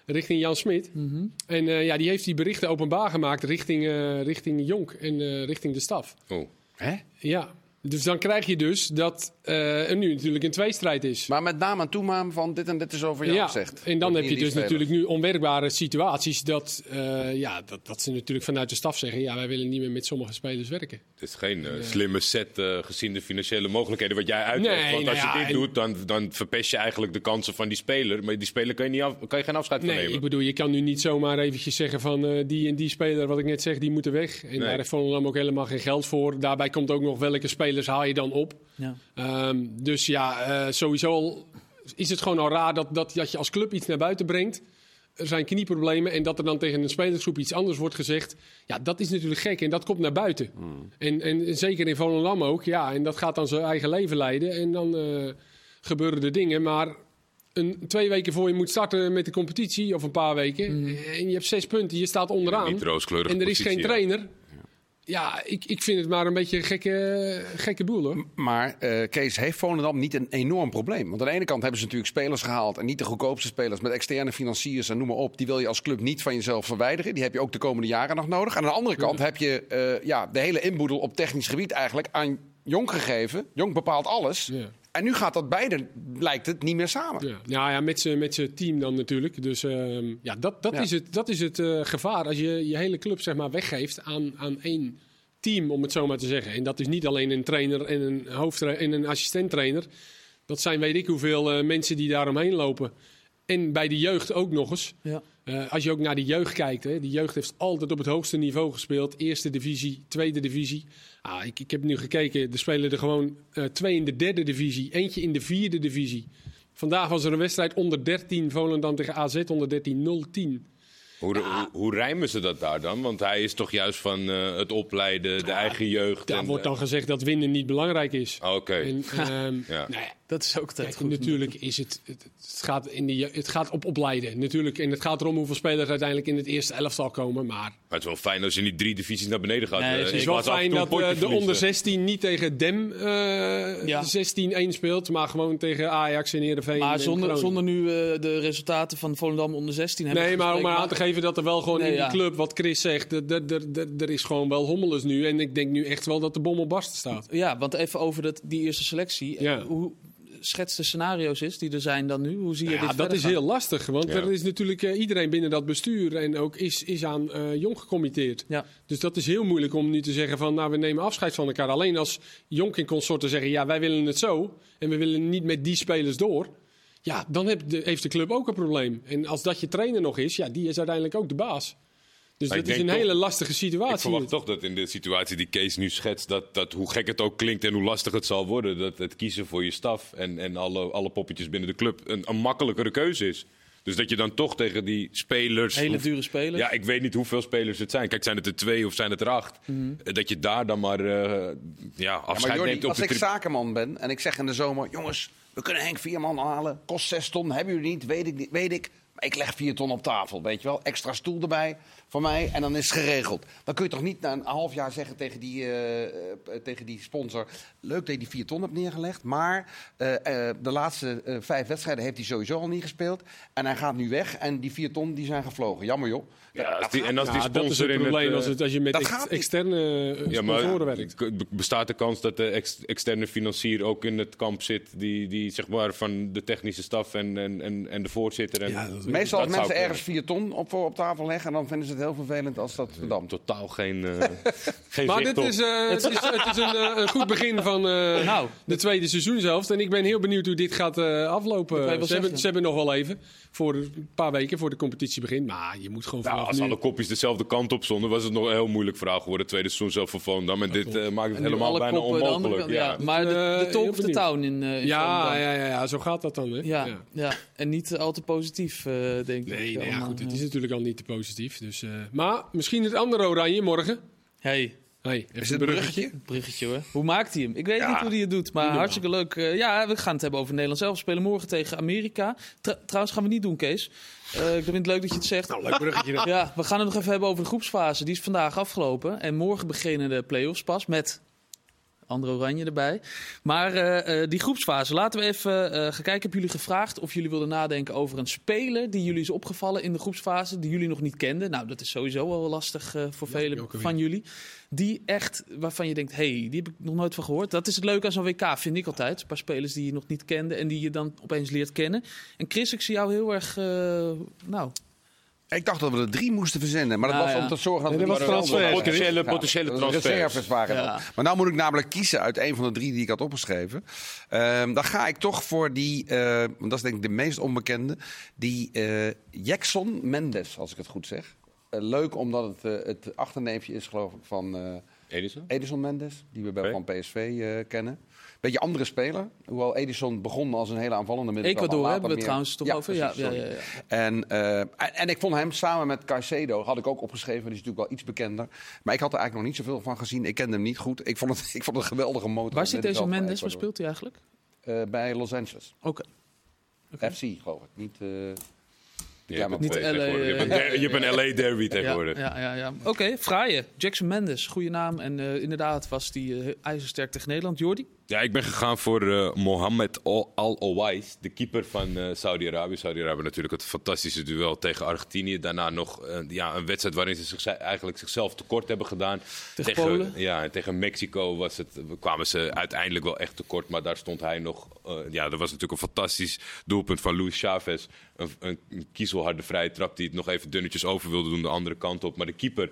Richting Jan Smit. Mm -hmm. En ja, die heeft die berichten openbaar gemaakt richting, richting Jonk en richting de staf. Oh. Hè? Ja. Dus dan krijg je dus dat uh, er nu natuurlijk een tweestrijd is. Maar met naam en toename van dit en dit is over jou ja, gezegd. En dan heb je dus natuurlijk nu onwerkbare situaties dat, uh, ja, dat, dat ze natuurlijk vanuit de staf zeggen... ja, wij willen niet meer met sommige spelers werken. Het is geen uh, slimme set gezien de financiële mogelijkheden wat jij uitlegt. Nee, Want als nou je ja, dit doet, dan, dan verpest je eigenlijk de kansen van die speler. Maar die speler kan je, niet af, kan je geen afscheid van nee, nemen. ik bedoel, je kan nu niet zomaar eventjes zeggen van die en die speler... wat ik net zeg, die moeten weg. En nee. daar heeft Volendam ook helemaal geen geld voor. Daarbij komt ook nog welke spelers haal je dan op. Ja. Um, dus ja, uh, sowieso al is het gewoon al raar dat, dat, dat je als club iets naar buiten brengt. Er zijn knieproblemen en dat er dan tegen een spelersgroep iets anders wordt gezegd. Ja, dat is natuurlijk gek en dat komt naar buiten. Hmm. En, en zeker in Volendam ook. Ja, en dat gaat dan zijn eigen leven leiden. En dan uh, gebeuren er dingen. Maar een, twee weken voor je moet starten met de competitie, of een paar weken. Hmm. En je hebt zes punten, je staat onderaan. En er is positie, geen trainer. Ja, ik, ik vind het maar een beetje een gekke, gekke boel hoor. Maar uh, Kees, heeft Volendam niet een enorm probleem? Want aan de ene kant hebben ze natuurlijk spelers gehaald. En niet de goedkoopste spelers met externe financiers en noem maar op. Die wil je als club niet van jezelf verwijderen. Die heb je ook de komende jaren nog nodig. Aan de andere kant heb je uh, ja, de hele inboedel op technisch gebied eigenlijk aan Jong gegeven. Jong bepaalt alles. Ja. En nu gaat dat beide, lijkt het, niet meer samen. Ja, nou ja, met zijn met team dan natuurlijk. Dus uh, ja, dat, dat, Ja. is het, dat is het uh, gevaar. Als je je hele club zeg maar, weggeeft aan, aan één team, om het zo maar te zeggen. En dat is niet alleen een trainer en een, hoofdtra- en een assistenttrainer. Dat zijn weet ik hoeveel uh, mensen die daaromheen lopen. En bij de jeugd ook nog eens. Ja. Uh, als je ook naar de jeugd kijkt, hè, die jeugd heeft altijd op het hoogste niveau gespeeld. Eerste divisie, tweede divisie. Ah, ik, ik heb nu gekeken, er spelen er gewoon uh, twee in de derde divisie, eentje in de vierde divisie. Vandaag was er een wedstrijd onder 13, Volendam tegen AZ onder 13, 0-10. Hoe, hoe, hoe rijmen ze dat daar dan? Want hij is toch juist van uh, het opleiden, de eigen jeugd. Daar en, wordt dan gezegd dat winnen niet belangrijk is. Oké. Okay. Um, ja. nou ja, Dat is ook Kijk, goed. natuurlijk is het, het, het, gaat in de, je- het gaat op opleiden. Natuurlijk, en het gaat erom hoeveel spelers uiteindelijk in het eerste elftal komen. Maar Maar het is wel fijn als je niet drie divisies naar beneden gaat. Nee, eh, het is wel fijn dat eh, de onder 16 niet tegen Dem eh Ja. 16-1 speelt. Maar gewoon tegen Ajax en Heerenveen. Maar en zonder, zonder nu eh, de resultaten van Volendam onder 16 hebben Nee, maar om maar aan te geven dat er wel gewoon Nee, in die ja. club, wat Chris zegt, er- is gewoon wel hommeles nu. En ik denk nu echt wel dat de bom op barsten staat. Ja, want even over dat, die eerste selectie. Ja. Hoe schets de scenario's is die er zijn dan nu? Hoe zie je Ja, dit dat verder is gaan? heel lastig. Want Ja. er is natuurlijk eh, iedereen binnen dat bestuur en ook is, is aan eh, Jong gecommitteerd. Ja. Dus dat is heel moeilijk om nu te zeggen van nou we nemen afscheid van elkaar. Alleen als Jonk en consorten zeggen ja wij willen het zo en we willen niet met die spelers door. Ja, dan heb de, heeft de club ook een probleem. En als dat je trainer nog is, ja die is uiteindelijk ook de baas. Dus Maar dat ik is een toch- hele lastige Ik situatie. verwacht toch dat in de situatie die Kees nu schetst, dat, dat hoe gek het ook klinkt en hoe lastig het zal worden, dat het kiezen voor je staf en, en alle, alle poppetjes binnen de club een, een makkelijkere keuze is. Dus dat je dan toch tegen die spelers. Hele dure spelers. Ja, ik weet niet hoeveel spelers het zijn. Kijk, zijn het er twee of zijn het er acht? Mhm. Eh, Dat je daar dan maar eh, ja, Ja, afscheid maar Jordi, neemt op als ik tri- zakenman ben en ik zeg in de zomer... jongens, we kunnen Henk Vierman halen. Kost zes ton, hebben jullie niet, weet ik, niet, weet ik. Maar ik leg vier ton op tafel, weet je wel. Extra stoel erbij voor mij en dan is het geregeld. Dan kun je toch niet na een half jaar zeggen tegen die, uh, tegen die sponsor... leuk dat je die vier ton hebt neergelegd, maar uh, de laatste vijf wedstrijden heeft hij sowieso al niet gespeeld. En hij gaat nu weg en die vier ton die zijn gevlogen. Jammer joh. Ja, die, en als die sponsor dat is het probleem het, als, het, als je met ex, externe sponsoren ja, werkt. Bestaat de kans dat de ex, externe financier ook in het kamp zit... die, die zeg maar van de technische staf en, en, en, en de voorzitter... En, ja, meestal als mensen ergens vier ton op, op tafel leggen... dan vinden ze het heel vervelend als dat verdampt. Totaal geen, uh, geen Maar dit is, uh, het is, het is een, uh, een, goed begin van nou, de tweede seizoen zelfs. En ik ben heel benieuwd hoe dit gaat aflopen. Ze hebben, ze hebben nog wel even, voor een paar weken, voor de competitie begint. Maar je moet gewoon nou, vanaf Als nu... alle kopjes dezelfde kant op stonden, was het nog een heel moeilijk verhaal geworden. Het tweede seizoen zelf voor Volendam. En dit maakt het helemaal bijna onmogelijk. ja. ja. Maar de, de talk of the town in, in ja, ja, ja, ja, zo gaat dat dan. Hè? Ja, ja. ja. en niet al te positief, denk ik. Nee, nee ja, goed, het is natuurlijk al niet te positief. Dus, maar misschien het andere oranje morgen. Hey. Hey, is het een bruggetje? Bruggetje hoor. Hoe maakt hij hem? Ik weet ja. niet hoe hij het doet, maar hartstikke leuk. Uh, ja, we gaan het hebben over Nederland zelf. We spelen morgen tegen Amerika. Trouwens gaan we niet doen, Kees. Uh, ik vind het leuk dat je het zegt. Nou, leuk bruggetje. Dan. Ja, we gaan het nog even hebben over de groepsfase. Die is vandaag afgelopen. En morgen beginnen de play-offs pas met andere oranje erbij. Maar uh, die groepsfase, laten we even uh, gaan kijken. Ik heb jullie gevraagd of jullie wilden nadenken over een speler die jullie is opgevallen in de groepsfase, die jullie nog niet kenden. Nou, dat is sowieso wel lastig uh, voor velen van jullie. Die echt, waarvan je denkt, hey, die heb ik nog nooit van gehoord. Dat is het leuke aan zo'n WK, vind ik altijd. Een paar spelers die je nog niet kende en die je dan opeens leert kennen. En Chris, ik zie jou heel erg, nou, ik dacht dat we er drie moesten verzenden. Maar dat nou, was om te zorgen dat nee, we transfer, potentiële, potentiële transfers. reserves waren. Ja. Maar nou moet ik namelijk kiezen uit een van de drie die ik had opgeschreven. Um, dan ga ik toch voor die, uh, dat is denk ik de meest onbekende, die uh, Jackson Mendes, als ik het goed zeg. Uh, leuk omdat het uh, het achterneefje is geloof ik van uh, Edison? Edison Mendes, die we bij okay. van PSV kennen. Beetje andere speler. Hoewel Edison begon als een hele aanvallende middenvelder. Ecuador hebben we meer... trouwens toch ja, over. Precies, ja, ja, ja, ja, En, uh, en ik vond hem samen met Caicedo, had ik ook opgeschreven, die is natuurlijk wel iets bekender. Maar ik had er eigenlijk nog niet zoveel van gezien. Ik kende hem niet goed. Ik vond het, ik vond het een geweldige motor. Waar zit deze Mendes? Waar speelt hij eigenlijk? Uh, bij Los Angeles. Oké. Okay. Okay. FC geloof ik. Niet... Uh, ja, maar niet LA, je, bent, je bent LA derby tegenwoordig. Ja, ja, ja, ja. Oké, okay, fraaie. Jackson Mendes, goede naam. En uh, inderdaad was die uh, ijzersterk tegen Nederland. Jordi? Ja, ik ben gegaan voor uh, Mohammed Al-Owais, de keeper van uh, Saudi-Arabië. Saudi-Arabië natuurlijk het fantastische duel tegen Argentinië. Daarna nog uh, ja, een wedstrijd waarin ze zich, eigenlijk zichzelf tekort hebben gedaan. Tegen, tegen Polen? Ja, en tegen Mexico was het, kwamen ze uiteindelijk wel echt tekort. Maar daar stond hij nog... ja, dat was natuurlijk een fantastisch doelpunt van Luis Chavez. Een, een, een kiezelharde vrije trap die het nog even dunnetjes over wilde doen de andere kant op. Maar de keeper,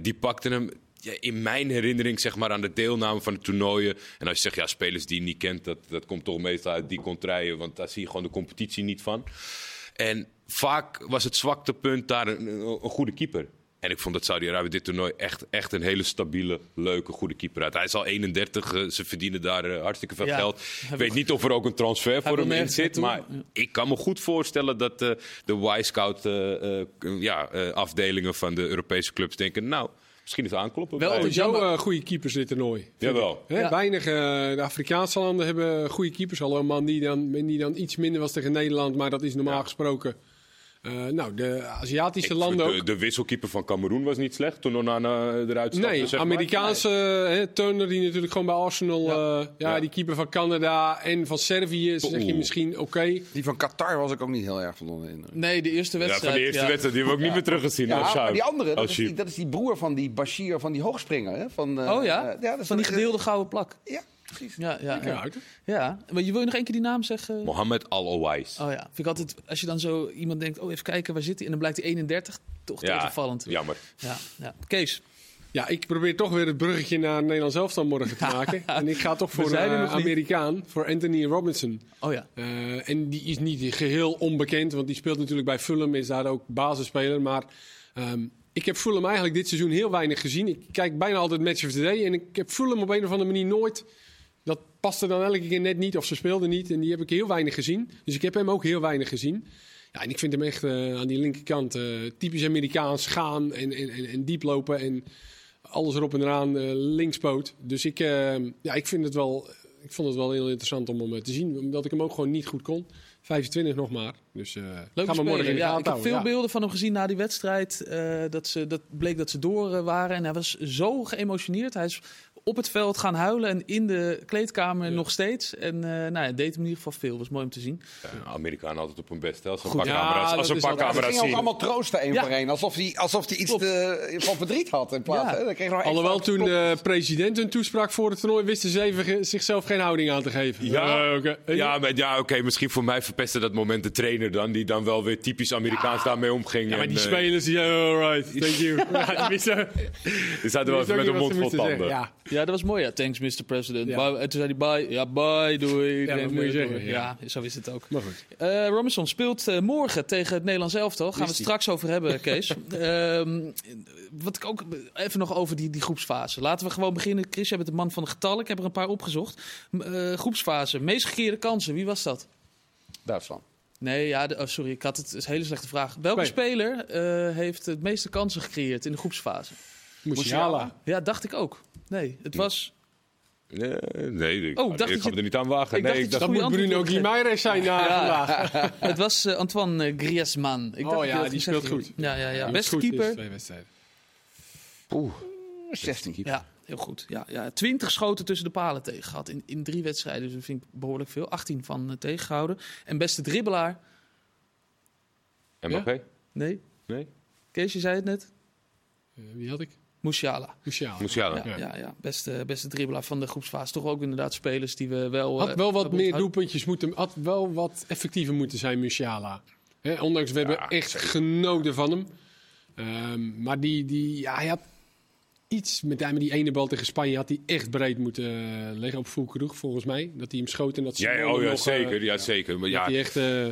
die pakte hem ja, in mijn herinnering zeg maar, aan de deelname van de toernooien. En als je zegt, ja, spelers die je niet kent, dat, dat komt toch meestal uit die contraien. Want daar zie je gewoon de competitie niet van. En vaak was het zwaktepunt daar een, een, een goede keeper. En ik vond dat Saudi-Arabië dit toernooi echt, echt een hele stabiele, leuke, goede keeper uit. Hij is al 31, uh, ze verdienen daar uh, hartstikke veel Ja, geld. Ik weet niet of er ook een transfer voor hem in zit. Maar ja. ik kan me goed voorstellen dat uh, de Y-scout uh, ja, afdelingen van de Europese clubs denken... nou, misschien is aankloppen. Wel bij- jammer. uh, goede keepers dit toernooi. Jawel. Ja. Weinig, uh, de Afrikaanse landen hebben goede keepers. Al een man die dan, die dan iets minder was tegen Nederland, maar dat is normaal Ja. gesproken. Uh, nou, de Aziatische Ik landen de, de wisselkeeper van Cameroen was niet slecht toen Onana eruit stapte. Nee, zeg maar. Amerikaanse hè, Turner die natuurlijk gewoon bij Arsenal... Ja. Ja, ja, Ja. die keeper van Canada en van Servië zeg je misschien oké. Die van Qatar was ik ook niet heel erg van onder de indruk. Nee, de eerste Ja, wedstrijd. van de eerste ja. wedstrijd, die hebben we ook niet meer teruggezien. Ja, maar die andere, dat is die, Sjaap. dat is die broer van die Bashir, van die hoogspringer. Hè? Van, eh, Oh ja? eh, dat is Van die gedeelde gouden plak. Ja, precies. Ja, ja, ja. uit, ja. Maar je wil je nog één keer die naam zeggen? Mohammed Al-Owais. Oh ja, vind ik altijd, als je dan zo iemand denkt, oh even kijken, waar zit hij? En dan blijkt hij 31, toch Ja, tegenvallend. jammer. Ja, ja. Kees, Ja, ik probeer toch weer het bruggetje naar Nederland zelf dan morgen te maken. en ik ga toch voor een nog niet. Amerikaan, voor Anthony Robinson. oh ja. Eh, en die is niet geheel onbekend, want die speelt natuurlijk bij Fulham, is daar ook basisspeler. Maar ehm, ik heb Fulham eigenlijk dit seizoen heel weinig gezien. Ik kijk bijna altijd Match of the Day en ik heb Fulham op een of andere manier nooit... Dat paste dan elke keer net niet of ze speelden niet. En die heb ik heel weinig gezien. Dus ik heb hem ook heel weinig gezien. Ja, en ik vind hem echt eh, aan die linkerkant eh, typisch Amerikaans gaan en, en, en, en diep lopen. En alles erop en eraan, eh, linkspoot. Dus ik, ja, ik vind het wel... Ik vond het wel heel interessant om hem te zien. Omdat ik hem ook gewoon niet goed kon. 25 nog maar. Dus uh, gaan morgen in de ja, Ik heb veel Ja. beelden van hem gezien na die wedstrijd. dat, ze, dat bleek dat ze door waren. En hij was zo geëmotioneerd. Hij is op het veld gaan huilen en in de kleedkamer nog steeds. En eh nou ja, het deed hem in ieder geval veel. was mooi om te zien. Ja, Amerikanen altijd op hun best. hè, Als ze een paar Ja, camera's, als ze een paar Ze camera's gingen ons zien. allemaal troosten één Ja. voor één. Alsof hij alsof die iets te, van verdriet had. In plaats, Ja. hè? Dan kreeg je nog Alhoewel toen de president hun toesprak voor het toernooi, wisten ze even zichzelf geen houding aan te geven. Ja, Eh, oké. ja, maar, ja oké, misschien voor mij verpestte dat moment de trainer dan, die dan wel weer typisch Amerikaans daarmee omging. Ja, maar En, die eh, spelers, die ja, alright, thank you. Ja, die wisten, die zaten wel even met ook een mond vol tanden. Ja, Ja, dat was mooi. Ja, thanks Mr. President. Ja. Bye. En toen zei hij bye. Ja, bye, doei. Ja, wat moet je zeggen, Ja. ja. zo is het ook. maar goed. Eh Robinson speelt eh, morgen tegen het Nederlands elftal. Gaan we het straks over hebben, Kees. Ehm, wat ik ook even nog over die, die groepsfase. Laten we gewoon beginnen. Chris, jij bent de man van de getallen. Ik heb er een paar opgezocht. Eh, groepsfase. Meest gekeerde kansen. Wie was dat? Duitsland. Nee, ja, de- oh, sorry. Ik had het. het is een hele slechte vraag. Welke speler eh, heeft het meeste kansen gecreëerd in de groepsfase? Musiala. Ja, dacht ik ook. Nee, het was. Nee, nee, ik, Oh, ga- dacht ik dat ga je- er niet aan wagen. ik nee, dacht ik dat dacht, je Dat moet Bruno Guimaraes zijn na Ja. vandaag. Het was eh, Antoine eh, Griezmann. Ik Oh dacht ja, die speelt goed. Ja, ja, ja. Beste keeper. deze twee wedstrijden. Oeh, 16 keeper. Ja, heel goed. Ja, ja, 20 schoten tussen de palen tegen gehad in, in drie wedstrijden. Dus dat vind ik behoorlijk veel. 18 van eh, tegengehouden. En beste dribbelaar? Mbappé? Nee? Nee? Kees, je zei het net? Eh, wie had ik? Musiala. Musiala. Musiala. Ja, ja. ja, Beste, beste dribbelaar van de groepsfase. Toch ook inderdaad spelers die we wel... Had eh, wel wat meer doelpuntjes moeten, had wel wat effectiever moeten zijn, Musiala. Hè, ondanks, we hebben Ja, echt zeker. genoten van hem. Ehm, maar die, die, ja, hij had iets met die ene bal tegen Spanje had hij echt breed moeten eh, leggen op Fulkeroeg, volgens mij. Dat hij hem schoot en dat Ja, Simone oh ja, nog, eh, zeker. Ja, zeker. Maar dat ja, hij echt, eh,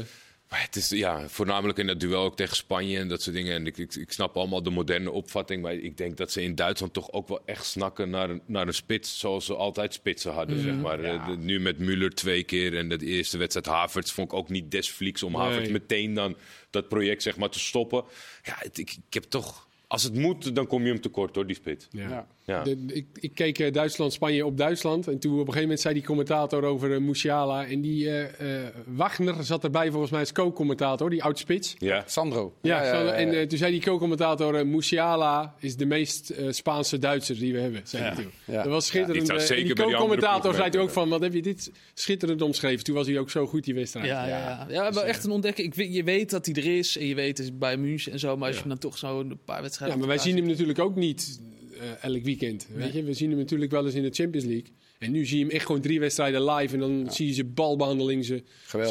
Maar het is ja, voornamelijk in dat duel ook tegen Spanje en dat soort dingen. En ik, ik, ik snap allemaal de moderne opvatting. Maar ik denk dat ze in Duitsland toch ook wel echt snakken naar een, naar een spits. Zoals ze altijd spitsen hadden. Zeg maar. Eh, de- nu met Müller twee keer. En de eerste wedstrijd Havertz vond ik ook niet desflieks om Nee. Havertz meteen dan dat project zeg maar, te stoppen. Ja, het- ik, ik heb toch. Als het moet, dan kom je hem tekort hoor, die spits. ja. Ja. Ja. De- ik, ik keek eh, Duitsland-Spanje op Duitsland. En toen op een gegeven moment zei die commentator over eh, Musiala. En die eh, eh, Wagner zat erbij volgens mij als co-commentator, die oud-spits. Ja. Sandro. Ja, ja, ja, en ja. toen zei die co-commentator, Musiala is de meest eh, Spaanse Duitser die we hebben. Zei hij toen. Ja. Dat was schitterend. die en die die co-commentator zei toen ook van, wat heb je dit schitterend omschreven. Toen was hij ook zo goed, die wedstrijd. Ja, ja, ja. ja wel echt een ontdekking. Ik weet, je weet dat hij er is en je weet het is bij München en zo. Maar als je Ja. dan toch zo een paar Ja, wedstrijden... maar wij zien hem natuurlijk ook niet eh, elk weekend. Weet je? We zien hem natuurlijk wel eens in de Champions League. En nu zie je hem echt gewoon drie wedstrijden live. En dan zie je zijn balbehandeling, zijn,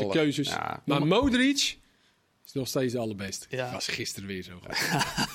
keuzes. Ja. Maar Modric is nog steeds de allerbeste. Ja. Was gisteren weer zo.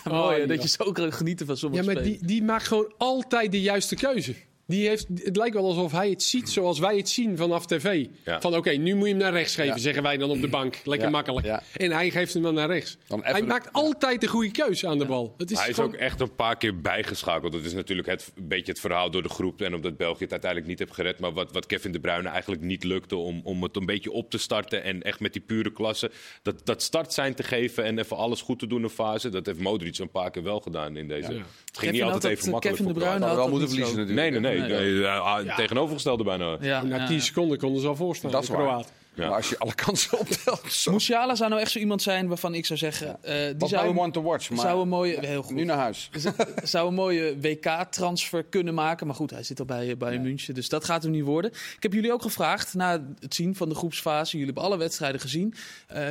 Oh, die dat je zo kan genieten van sommige Ja, maar die, die maakt gewoon altijd de juiste keuze. Die heeft, het lijkt wel alsof hij het ziet zoals wij het zien vanaf tv. Ja. Van oké, nu moet je hem naar rechts geven, Ja. zeggen wij dan op de bank. Lekker Ja, makkelijk. ja. En hij geeft hem dan naar rechts. Dan hij de- maakt altijd de goede keuze aan de bal. Het is Hij is ook echt een paar keer bijgeschakeld. Dat is natuurlijk het, een beetje het verhaal door de groep. En omdat België het uiteindelijk niet heeft gered. Maar wat, wat Kevin De Bruyne eigenlijk niet lukte om, om het een beetje op te starten. En echt met die pure klasse. Dat, dat start zijn te geven en even alles goed te doen in een fase. Dat heeft Modric een paar keer wel gedaan in deze. Ja. Het ging Kevin niet altijd dat- even makkelijk Kevin De voor Bruyne had wel moeten verliezen natuurlijk. nee, nee. Nee. Nee, ah, Tegenovergestelde bijna. Ja, Na ja. 10 seconden konden ze al voorstaan. Dat is waar. Ja. Maar als je alle kansen optelt, zo. Musiala zou nou echt zo iemand zijn waarvan ik zou zeggen... eh, die zou, een one to watch. Maar zou een mooie... Heel goed. nu naar huis. zou een mooie WK-transfer kunnen maken. Maar goed, hij zit al bij, bij München. Dus dat gaat hem niet worden. Ik heb jullie ook gevraagd, na het zien van de groepsfase... jullie hebben alle wedstrijden gezien. eh,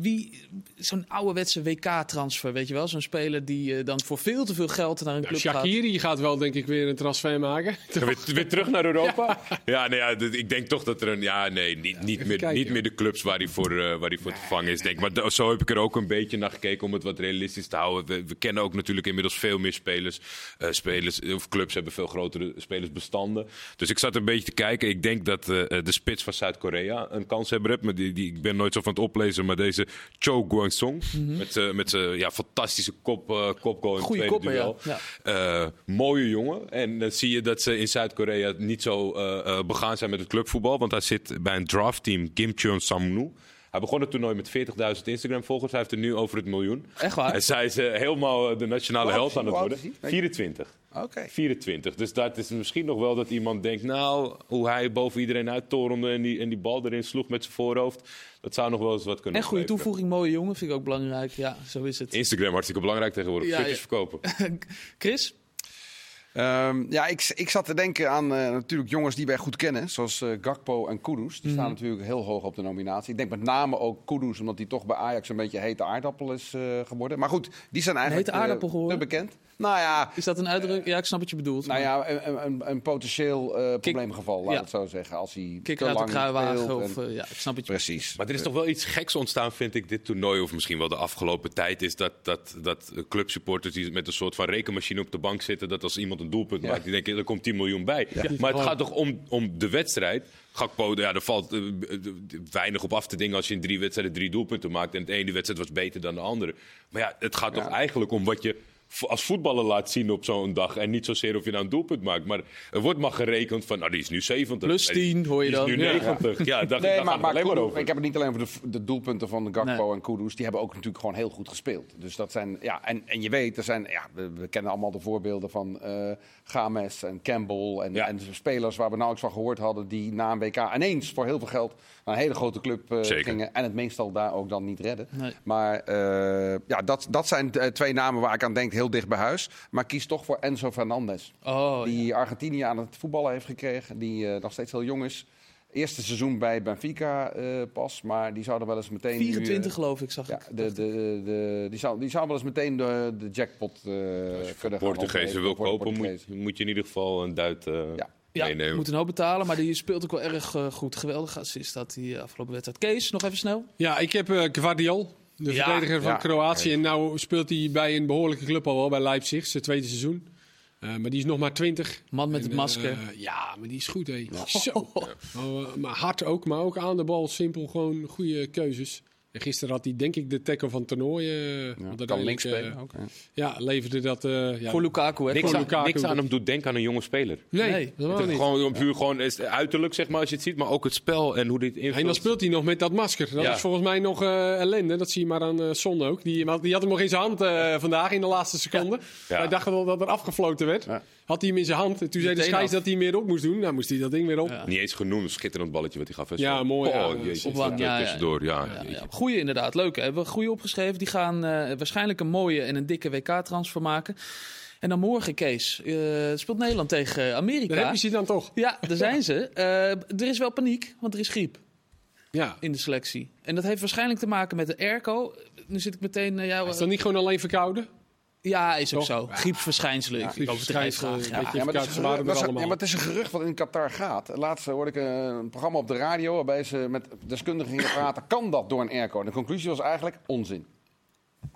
wie, zo'n ouderwetse WK-transfer, weet je wel? Zo'n speler die eh, dan voor veel te veel geld naar een club gaat. Shaqiri gaat wel denk ik weer een transfer maken. Weer, weer terug naar Europa? Ja, nee, ja, ik denk toch dat er een. Ja, nee, niet, niet, meer, kijken. niet meer de clubs waar hij voor, eh, waar hij voor te vangen is. Denk. ik. Maar zo heb ik er ook een beetje naar gekeken om het wat realistisch te houden. We, we kennen ook natuurlijk inmiddels veel meer spelers. Eh, spelers of clubs hebben veel grotere spelersbestanden. Dus ik zat een beetje te kijken. Ik denk dat eh, de spits van Zuid-Korea een kans hebben. Maar die, die, ik ben nooit zo van het oplezen. Maar deze Cho Guang-song. Met zijn met zijn, ja, fantastische kop, kopgoal in het Goeie tweede duel. ja. Mooie jongen. En dan zie je dat ze in Zuid-Korea niet zo begaan zijn met het clubvoetbal. Want hij zit bij een draftteam, Kim Cheon Samnu. Hij begon het toernooi met 40.000 Instagram-volgers. Hij heeft er nu over het miljoen. Echt waar? En zij is eh, helemaal de nationale oud held aan het worden. Hoe oud is hij? 24. Oké. 24. Dus dat is misschien nog wel dat iemand denkt... nou, hoe hij boven iedereen uittorende en die, en die bal erin sloeg met zijn voorhoofd... dat zou nog wel eens wat kunnen En goede toevoeging, mooie jongen, vind ik ook belangrijk. Ja, zo is het. Instagram hartstikke belangrijk tegenwoordig. Ja. verkopen. Chris? Ehm, ja, ik, ik zat te denken aan eh, natuurlijk jongens die wij goed kennen, zoals eh, Gakpo en Kudus. Die staan natuurlijk heel hoog op de nominatie. Ik denk met name ook Kudus, omdat hij toch bij Ajax een beetje hete aardappel is eh, geworden. Maar goed, die zijn eigenlijk hete aardappel eh, geworden? te bekend. Nou ja, Is dat een uitdrukking? Ja, ik snap wat je bedoelt. nou maar- ja een, een, een potentieel eh, probleemgeval, laat ja. het zo zeggen. Als hij Kikker te uit de lang kruiwagen. speelt Of, en- ja, ik snap wat je Precies. Maar er is toch wel iets geks ontstaan, vind ik, dit toernooi. Of misschien wel de afgelopen tijd. Is dat, dat, dat clubsupporters die met een soort van rekenmachine op de bank zitten. Dat als iemand een doelpunt maakt, die denken, er komt 10 miljoen bij. Maar het gaat toch om, om de wedstrijd. Gakpo, ja, er valt eh, weinig op af te dingen als je in drie wedstrijden drie doelpunten maakt. En de ene wedstrijd was beter dan de andere. Maar ja, het gaat toch eigenlijk om wat je als voetballer laat zien op zo'n dag. En niet zozeer of je nou een doelpunt maakt. Maar er wordt maar gerekend van, nou, die is nu 70. Plus 10 hoor je Die is dan. nu Ja. 90. Ja, daar, Nee, daar maar, gaat het maar alleen maar over. ik heb het niet alleen over de, de doelpunten van Gakpo Nee. en Kudus. Die hebben ook natuurlijk gewoon heel goed gespeeld. Dus dat zijn, ja, en, en je weet, er zijn, ja, we, we kennen allemaal de voorbeelden van eh Games en Campbell. En, Ja. en spelers waar we nauwelijks van gehoord hadden. Die na een WK ineens voor heel veel geld naar een hele grote club eh, gingen. En het meestal daar ook dan niet redden. Nee. Maar eh, ja, dat, dat zijn twee namen waar ik aan denk, heel dicht bij huis. Maar kies toch voor Enzo Fernandez. Oh, Die Argentinië aan het voetballen heeft gekregen. Die eh, nog steeds heel jong is. Eerste seizoen bij Benfica eh, pas. Maar die zouden wel eens meteen. nu, eh, 24 geloof ik, zag ja, ik. de, de, de, die, zou, die zou wel eens meteen de, de jackpot eh kunnen gaan Portugezen opgeven wil kopen, moet, moet je in ieder geval een duit eh, Ja. Ja, meenemen. moet een hoop betalen, maar die speelt ook wel erg goed. Geweldig assist dat die afgelopen wedstrijd. Kees, nog even snel. Ja, ik heb eh Gvardiol, de Ja, verdediger van ja. Kroatië. En nou speelt hij bij een behoorlijke club al wel, bij Leipzig, zijn tweede seizoen. Eh, maar die is nog maar 20. Man met En, het eh, masker. ja, maar die is goed, hé. Zo. Oh, eh, maar hard ook, maar ook aan de bal. Simpel, gewoon goede keuzes. En gisteren had hij denk ik de tackle van het toernooi. eh want kan links eh, spelen ook. hè. Ja, leverde dat... eh, ja. Voor Lukaku, hè? Niks, Voor aan, Lukaku. niks aan hem doet denken aan een jonge speler. Nee, Nee. helemaal Het niet. gewoon puur gewoon is het uiterlijk, zeg maar, als je het ziet, maar ook het spel en hoe dit invult. En dan speelt hij nog met dat masker. Dat Ja. is volgens mij nog eh, ellende. Dat zie je maar aan eh Son ook. Die, want die had hem nog in zijn hand eh, vandaag in de laatste seconde. Ja. Hij dacht wel dat er afgefloten werd. Had hij hem in zijn hand. En toen zei de scheids dat hij hem weer op moest doen. Nou moest hij dat ding weer op. Ja. Niet eens genoemd, schitterend balletje wat hij gaf. hè. Ja, mooi, ja. Oh, jezus, ja, eh, tussendoor, ja. Goeie inderdaad, leuk. Hebben we goeie opgeschreven. Die gaan eh, waarschijnlijk een mooie en een dikke WK-transfer maken. En dan morgen, Kees, eh, speelt Nederland tegen Daar heb Amerika. je ze dan toch. Ja, daar zijn ze. Eh, er is wel paniek, want er is griep Ja. in de selectie. En dat heeft waarschijnlijk te maken met de airco. Nu zit ik meteen... eh, ja, Is dat niet gewoon alleen verkouden? Ja, is ook Toch? zo. Griepsverschijnselen. ik overdrijf griepsverschijnselen, graag. een Ja. beetje- Ja, maar, het is, ja, maar het een gerucht wat in Qatar gaat. Laatst hoorde ik een programma op de radio waarbij ze met deskundigen gingen praten. Kan dat door een airco? De conclusie was eigenlijk onzin.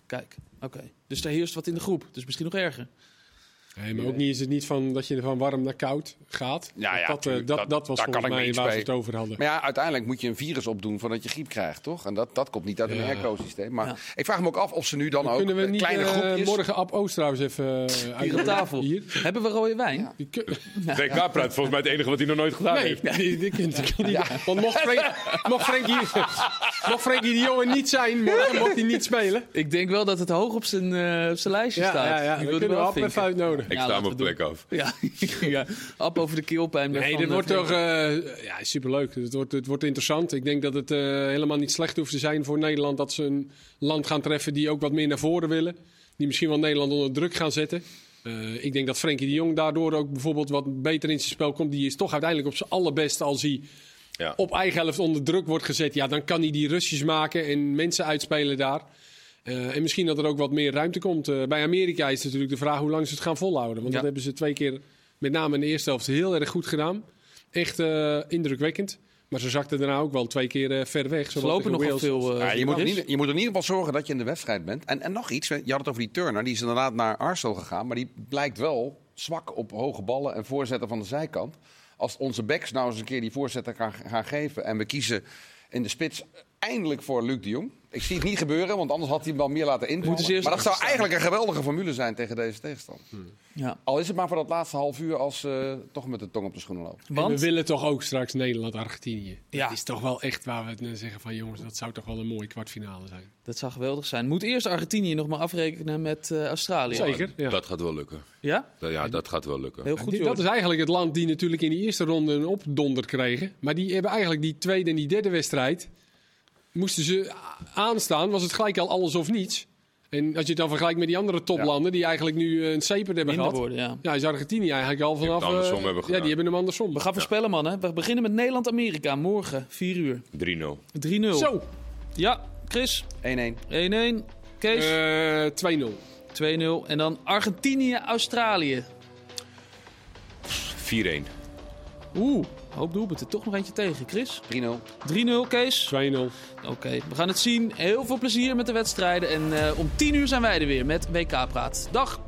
Kijk, oké. Dus daar heerst wat in de groep. Dus misschien nog erger. Nee, maar ook niet is het niet van dat je van warm naar koud gaat. Ja, ja, dat, eh, tuurlijk. dat, Dat- dat was volgens ik mij waar ze het over hadden. Maar ja, uiteindelijk moet je een virus opdoen voordat je griep krijgt, toch? En dat, dat komt niet uit een Ja. airco-systeem. Maar Ja. ik vraag me ook af of ze nu dan ook Kunnen we niet kleine eh, groepjes... morgen Ab Oost trouwens even uh, Hier op tafel. Hier. Hebben we rode wijn? Ja. WK praat volgens mij het enige wat hij nog nooit gedaan Nee, heeft. die, die kunt die niet. Want mocht, Frank, mocht, Frenkie, mocht de Jong er niet zijn, morgen mocht hij niet spelen. Ik denk wel dat het hoog op zijn, eh, op zijn lijstje Ja, staat. ja, ja. Ik Dan wil er kunnen we wel Ab even uitnodigen. Ik sta mijn plek af. Ja, ja. Ab over de keelpijn. Nee, dit eh, wordt toch eh, ja, superleuk. Het wordt, het wordt interessant. Ik denk dat het eh, helemaal niet slecht hoeft te zijn voor Nederland dat ze een land gaan treffen die ook wat meer naar voren willen. Die misschien wel Nederland onder druk gaan zetten. Eh, ik denk dat Frenkie de Jong daardoor ook bijvoorbeeld wat beter in zijn spel komt. Die is toch uiteindelijk op zijn allerbeste als hij Ja. op eigen helft onder druk wordt gezet. Ja, dan kan hij die rustjes maken en mensen uitspelen daar. Eh, en misschien dat er ook wat meer ruimte komt. Eh, bij Amerika is natuurlijk de vraag hoe lang ze het gaan volhouden. Want Ja. dat hebben ze twee keer, met name in de eerste helft, heel erg goed gedaan. Echt eh, indrukwekkend. Maar ze zakten daarna ook wel twee keer eh, ver weg. Ze lopen nogal Wales veel. Ja, je, moet ieder, je moet in ieder geval zorgen dat je in de wedstrijd bent. En, en nog iets, je had het over die Turner. Die is inderdaad naar Arsenal gegaan. Maar die blijkt wel zwak op hoge ballen en voorzetten van de zijkant. Als onze backs nou eens een keer die voorzetten gaan, gaan geven. En we kiezen in de spits eindelijk voor Luc de Jong. Ik zie het niet gebeuren, want anders had hij hem wel meer laten invallen. eerst Maar dat zou eigenlijk een geweldige formule zijn tegen deze tegenstander. Ja. Al is het maar voor dat laatste half uur als ze toch met de tong op de schoenen lopen. En we willen toch ook straks Nederland-Argentinië. Ja. Dat is toch wel echt waar we het zeggen van jongens, dat zou toch wel een mooie kwartfinale zijn. dat zou geweldig zijn. Moet eerst Argentinië nog maar afrekenen met eh, Australië. Zeker. Ja. Dat gaat wel lukken. Ja? Ja, dat gaat wel lukken. Heel goed, Die- dat is eigenlijk het land die natuurlijk in de eerste ronde een opdonder kregen. Maar die hebben eigenlijk die tweede en die derde wedstrijd. Moesten ze aanstaan, was het gelijk al alles of niets. En als je het dan vergelijkt met die andere toplanden die eigenlijk nu eh, een zeper hebben Minder gehad. worden, ja. Ja, is Argentinië eigenlijk al vanaf. andersom eh, hebben ja, die hebben hem andersom. We gaan voorspellen, man. Hè. We beginnen met Nederland-Amerika. Morgen, 4 uur. 3-0. 3-0. Zo, Ja, Chris. 1-1. 1-1. Kees. eh 2-0. 2-0. En dan Argentinië-Australië. 4-1. Oeh, hoop doelpunten. Toch nog eentje tegen, Chris. 3-0. 3-0, Kees. 2-0. Oké, we gaan het zien. Heel veel plezier met de wedstrijden. En eh, om 10 uur zijn wij er weer met WK Praat. Dag!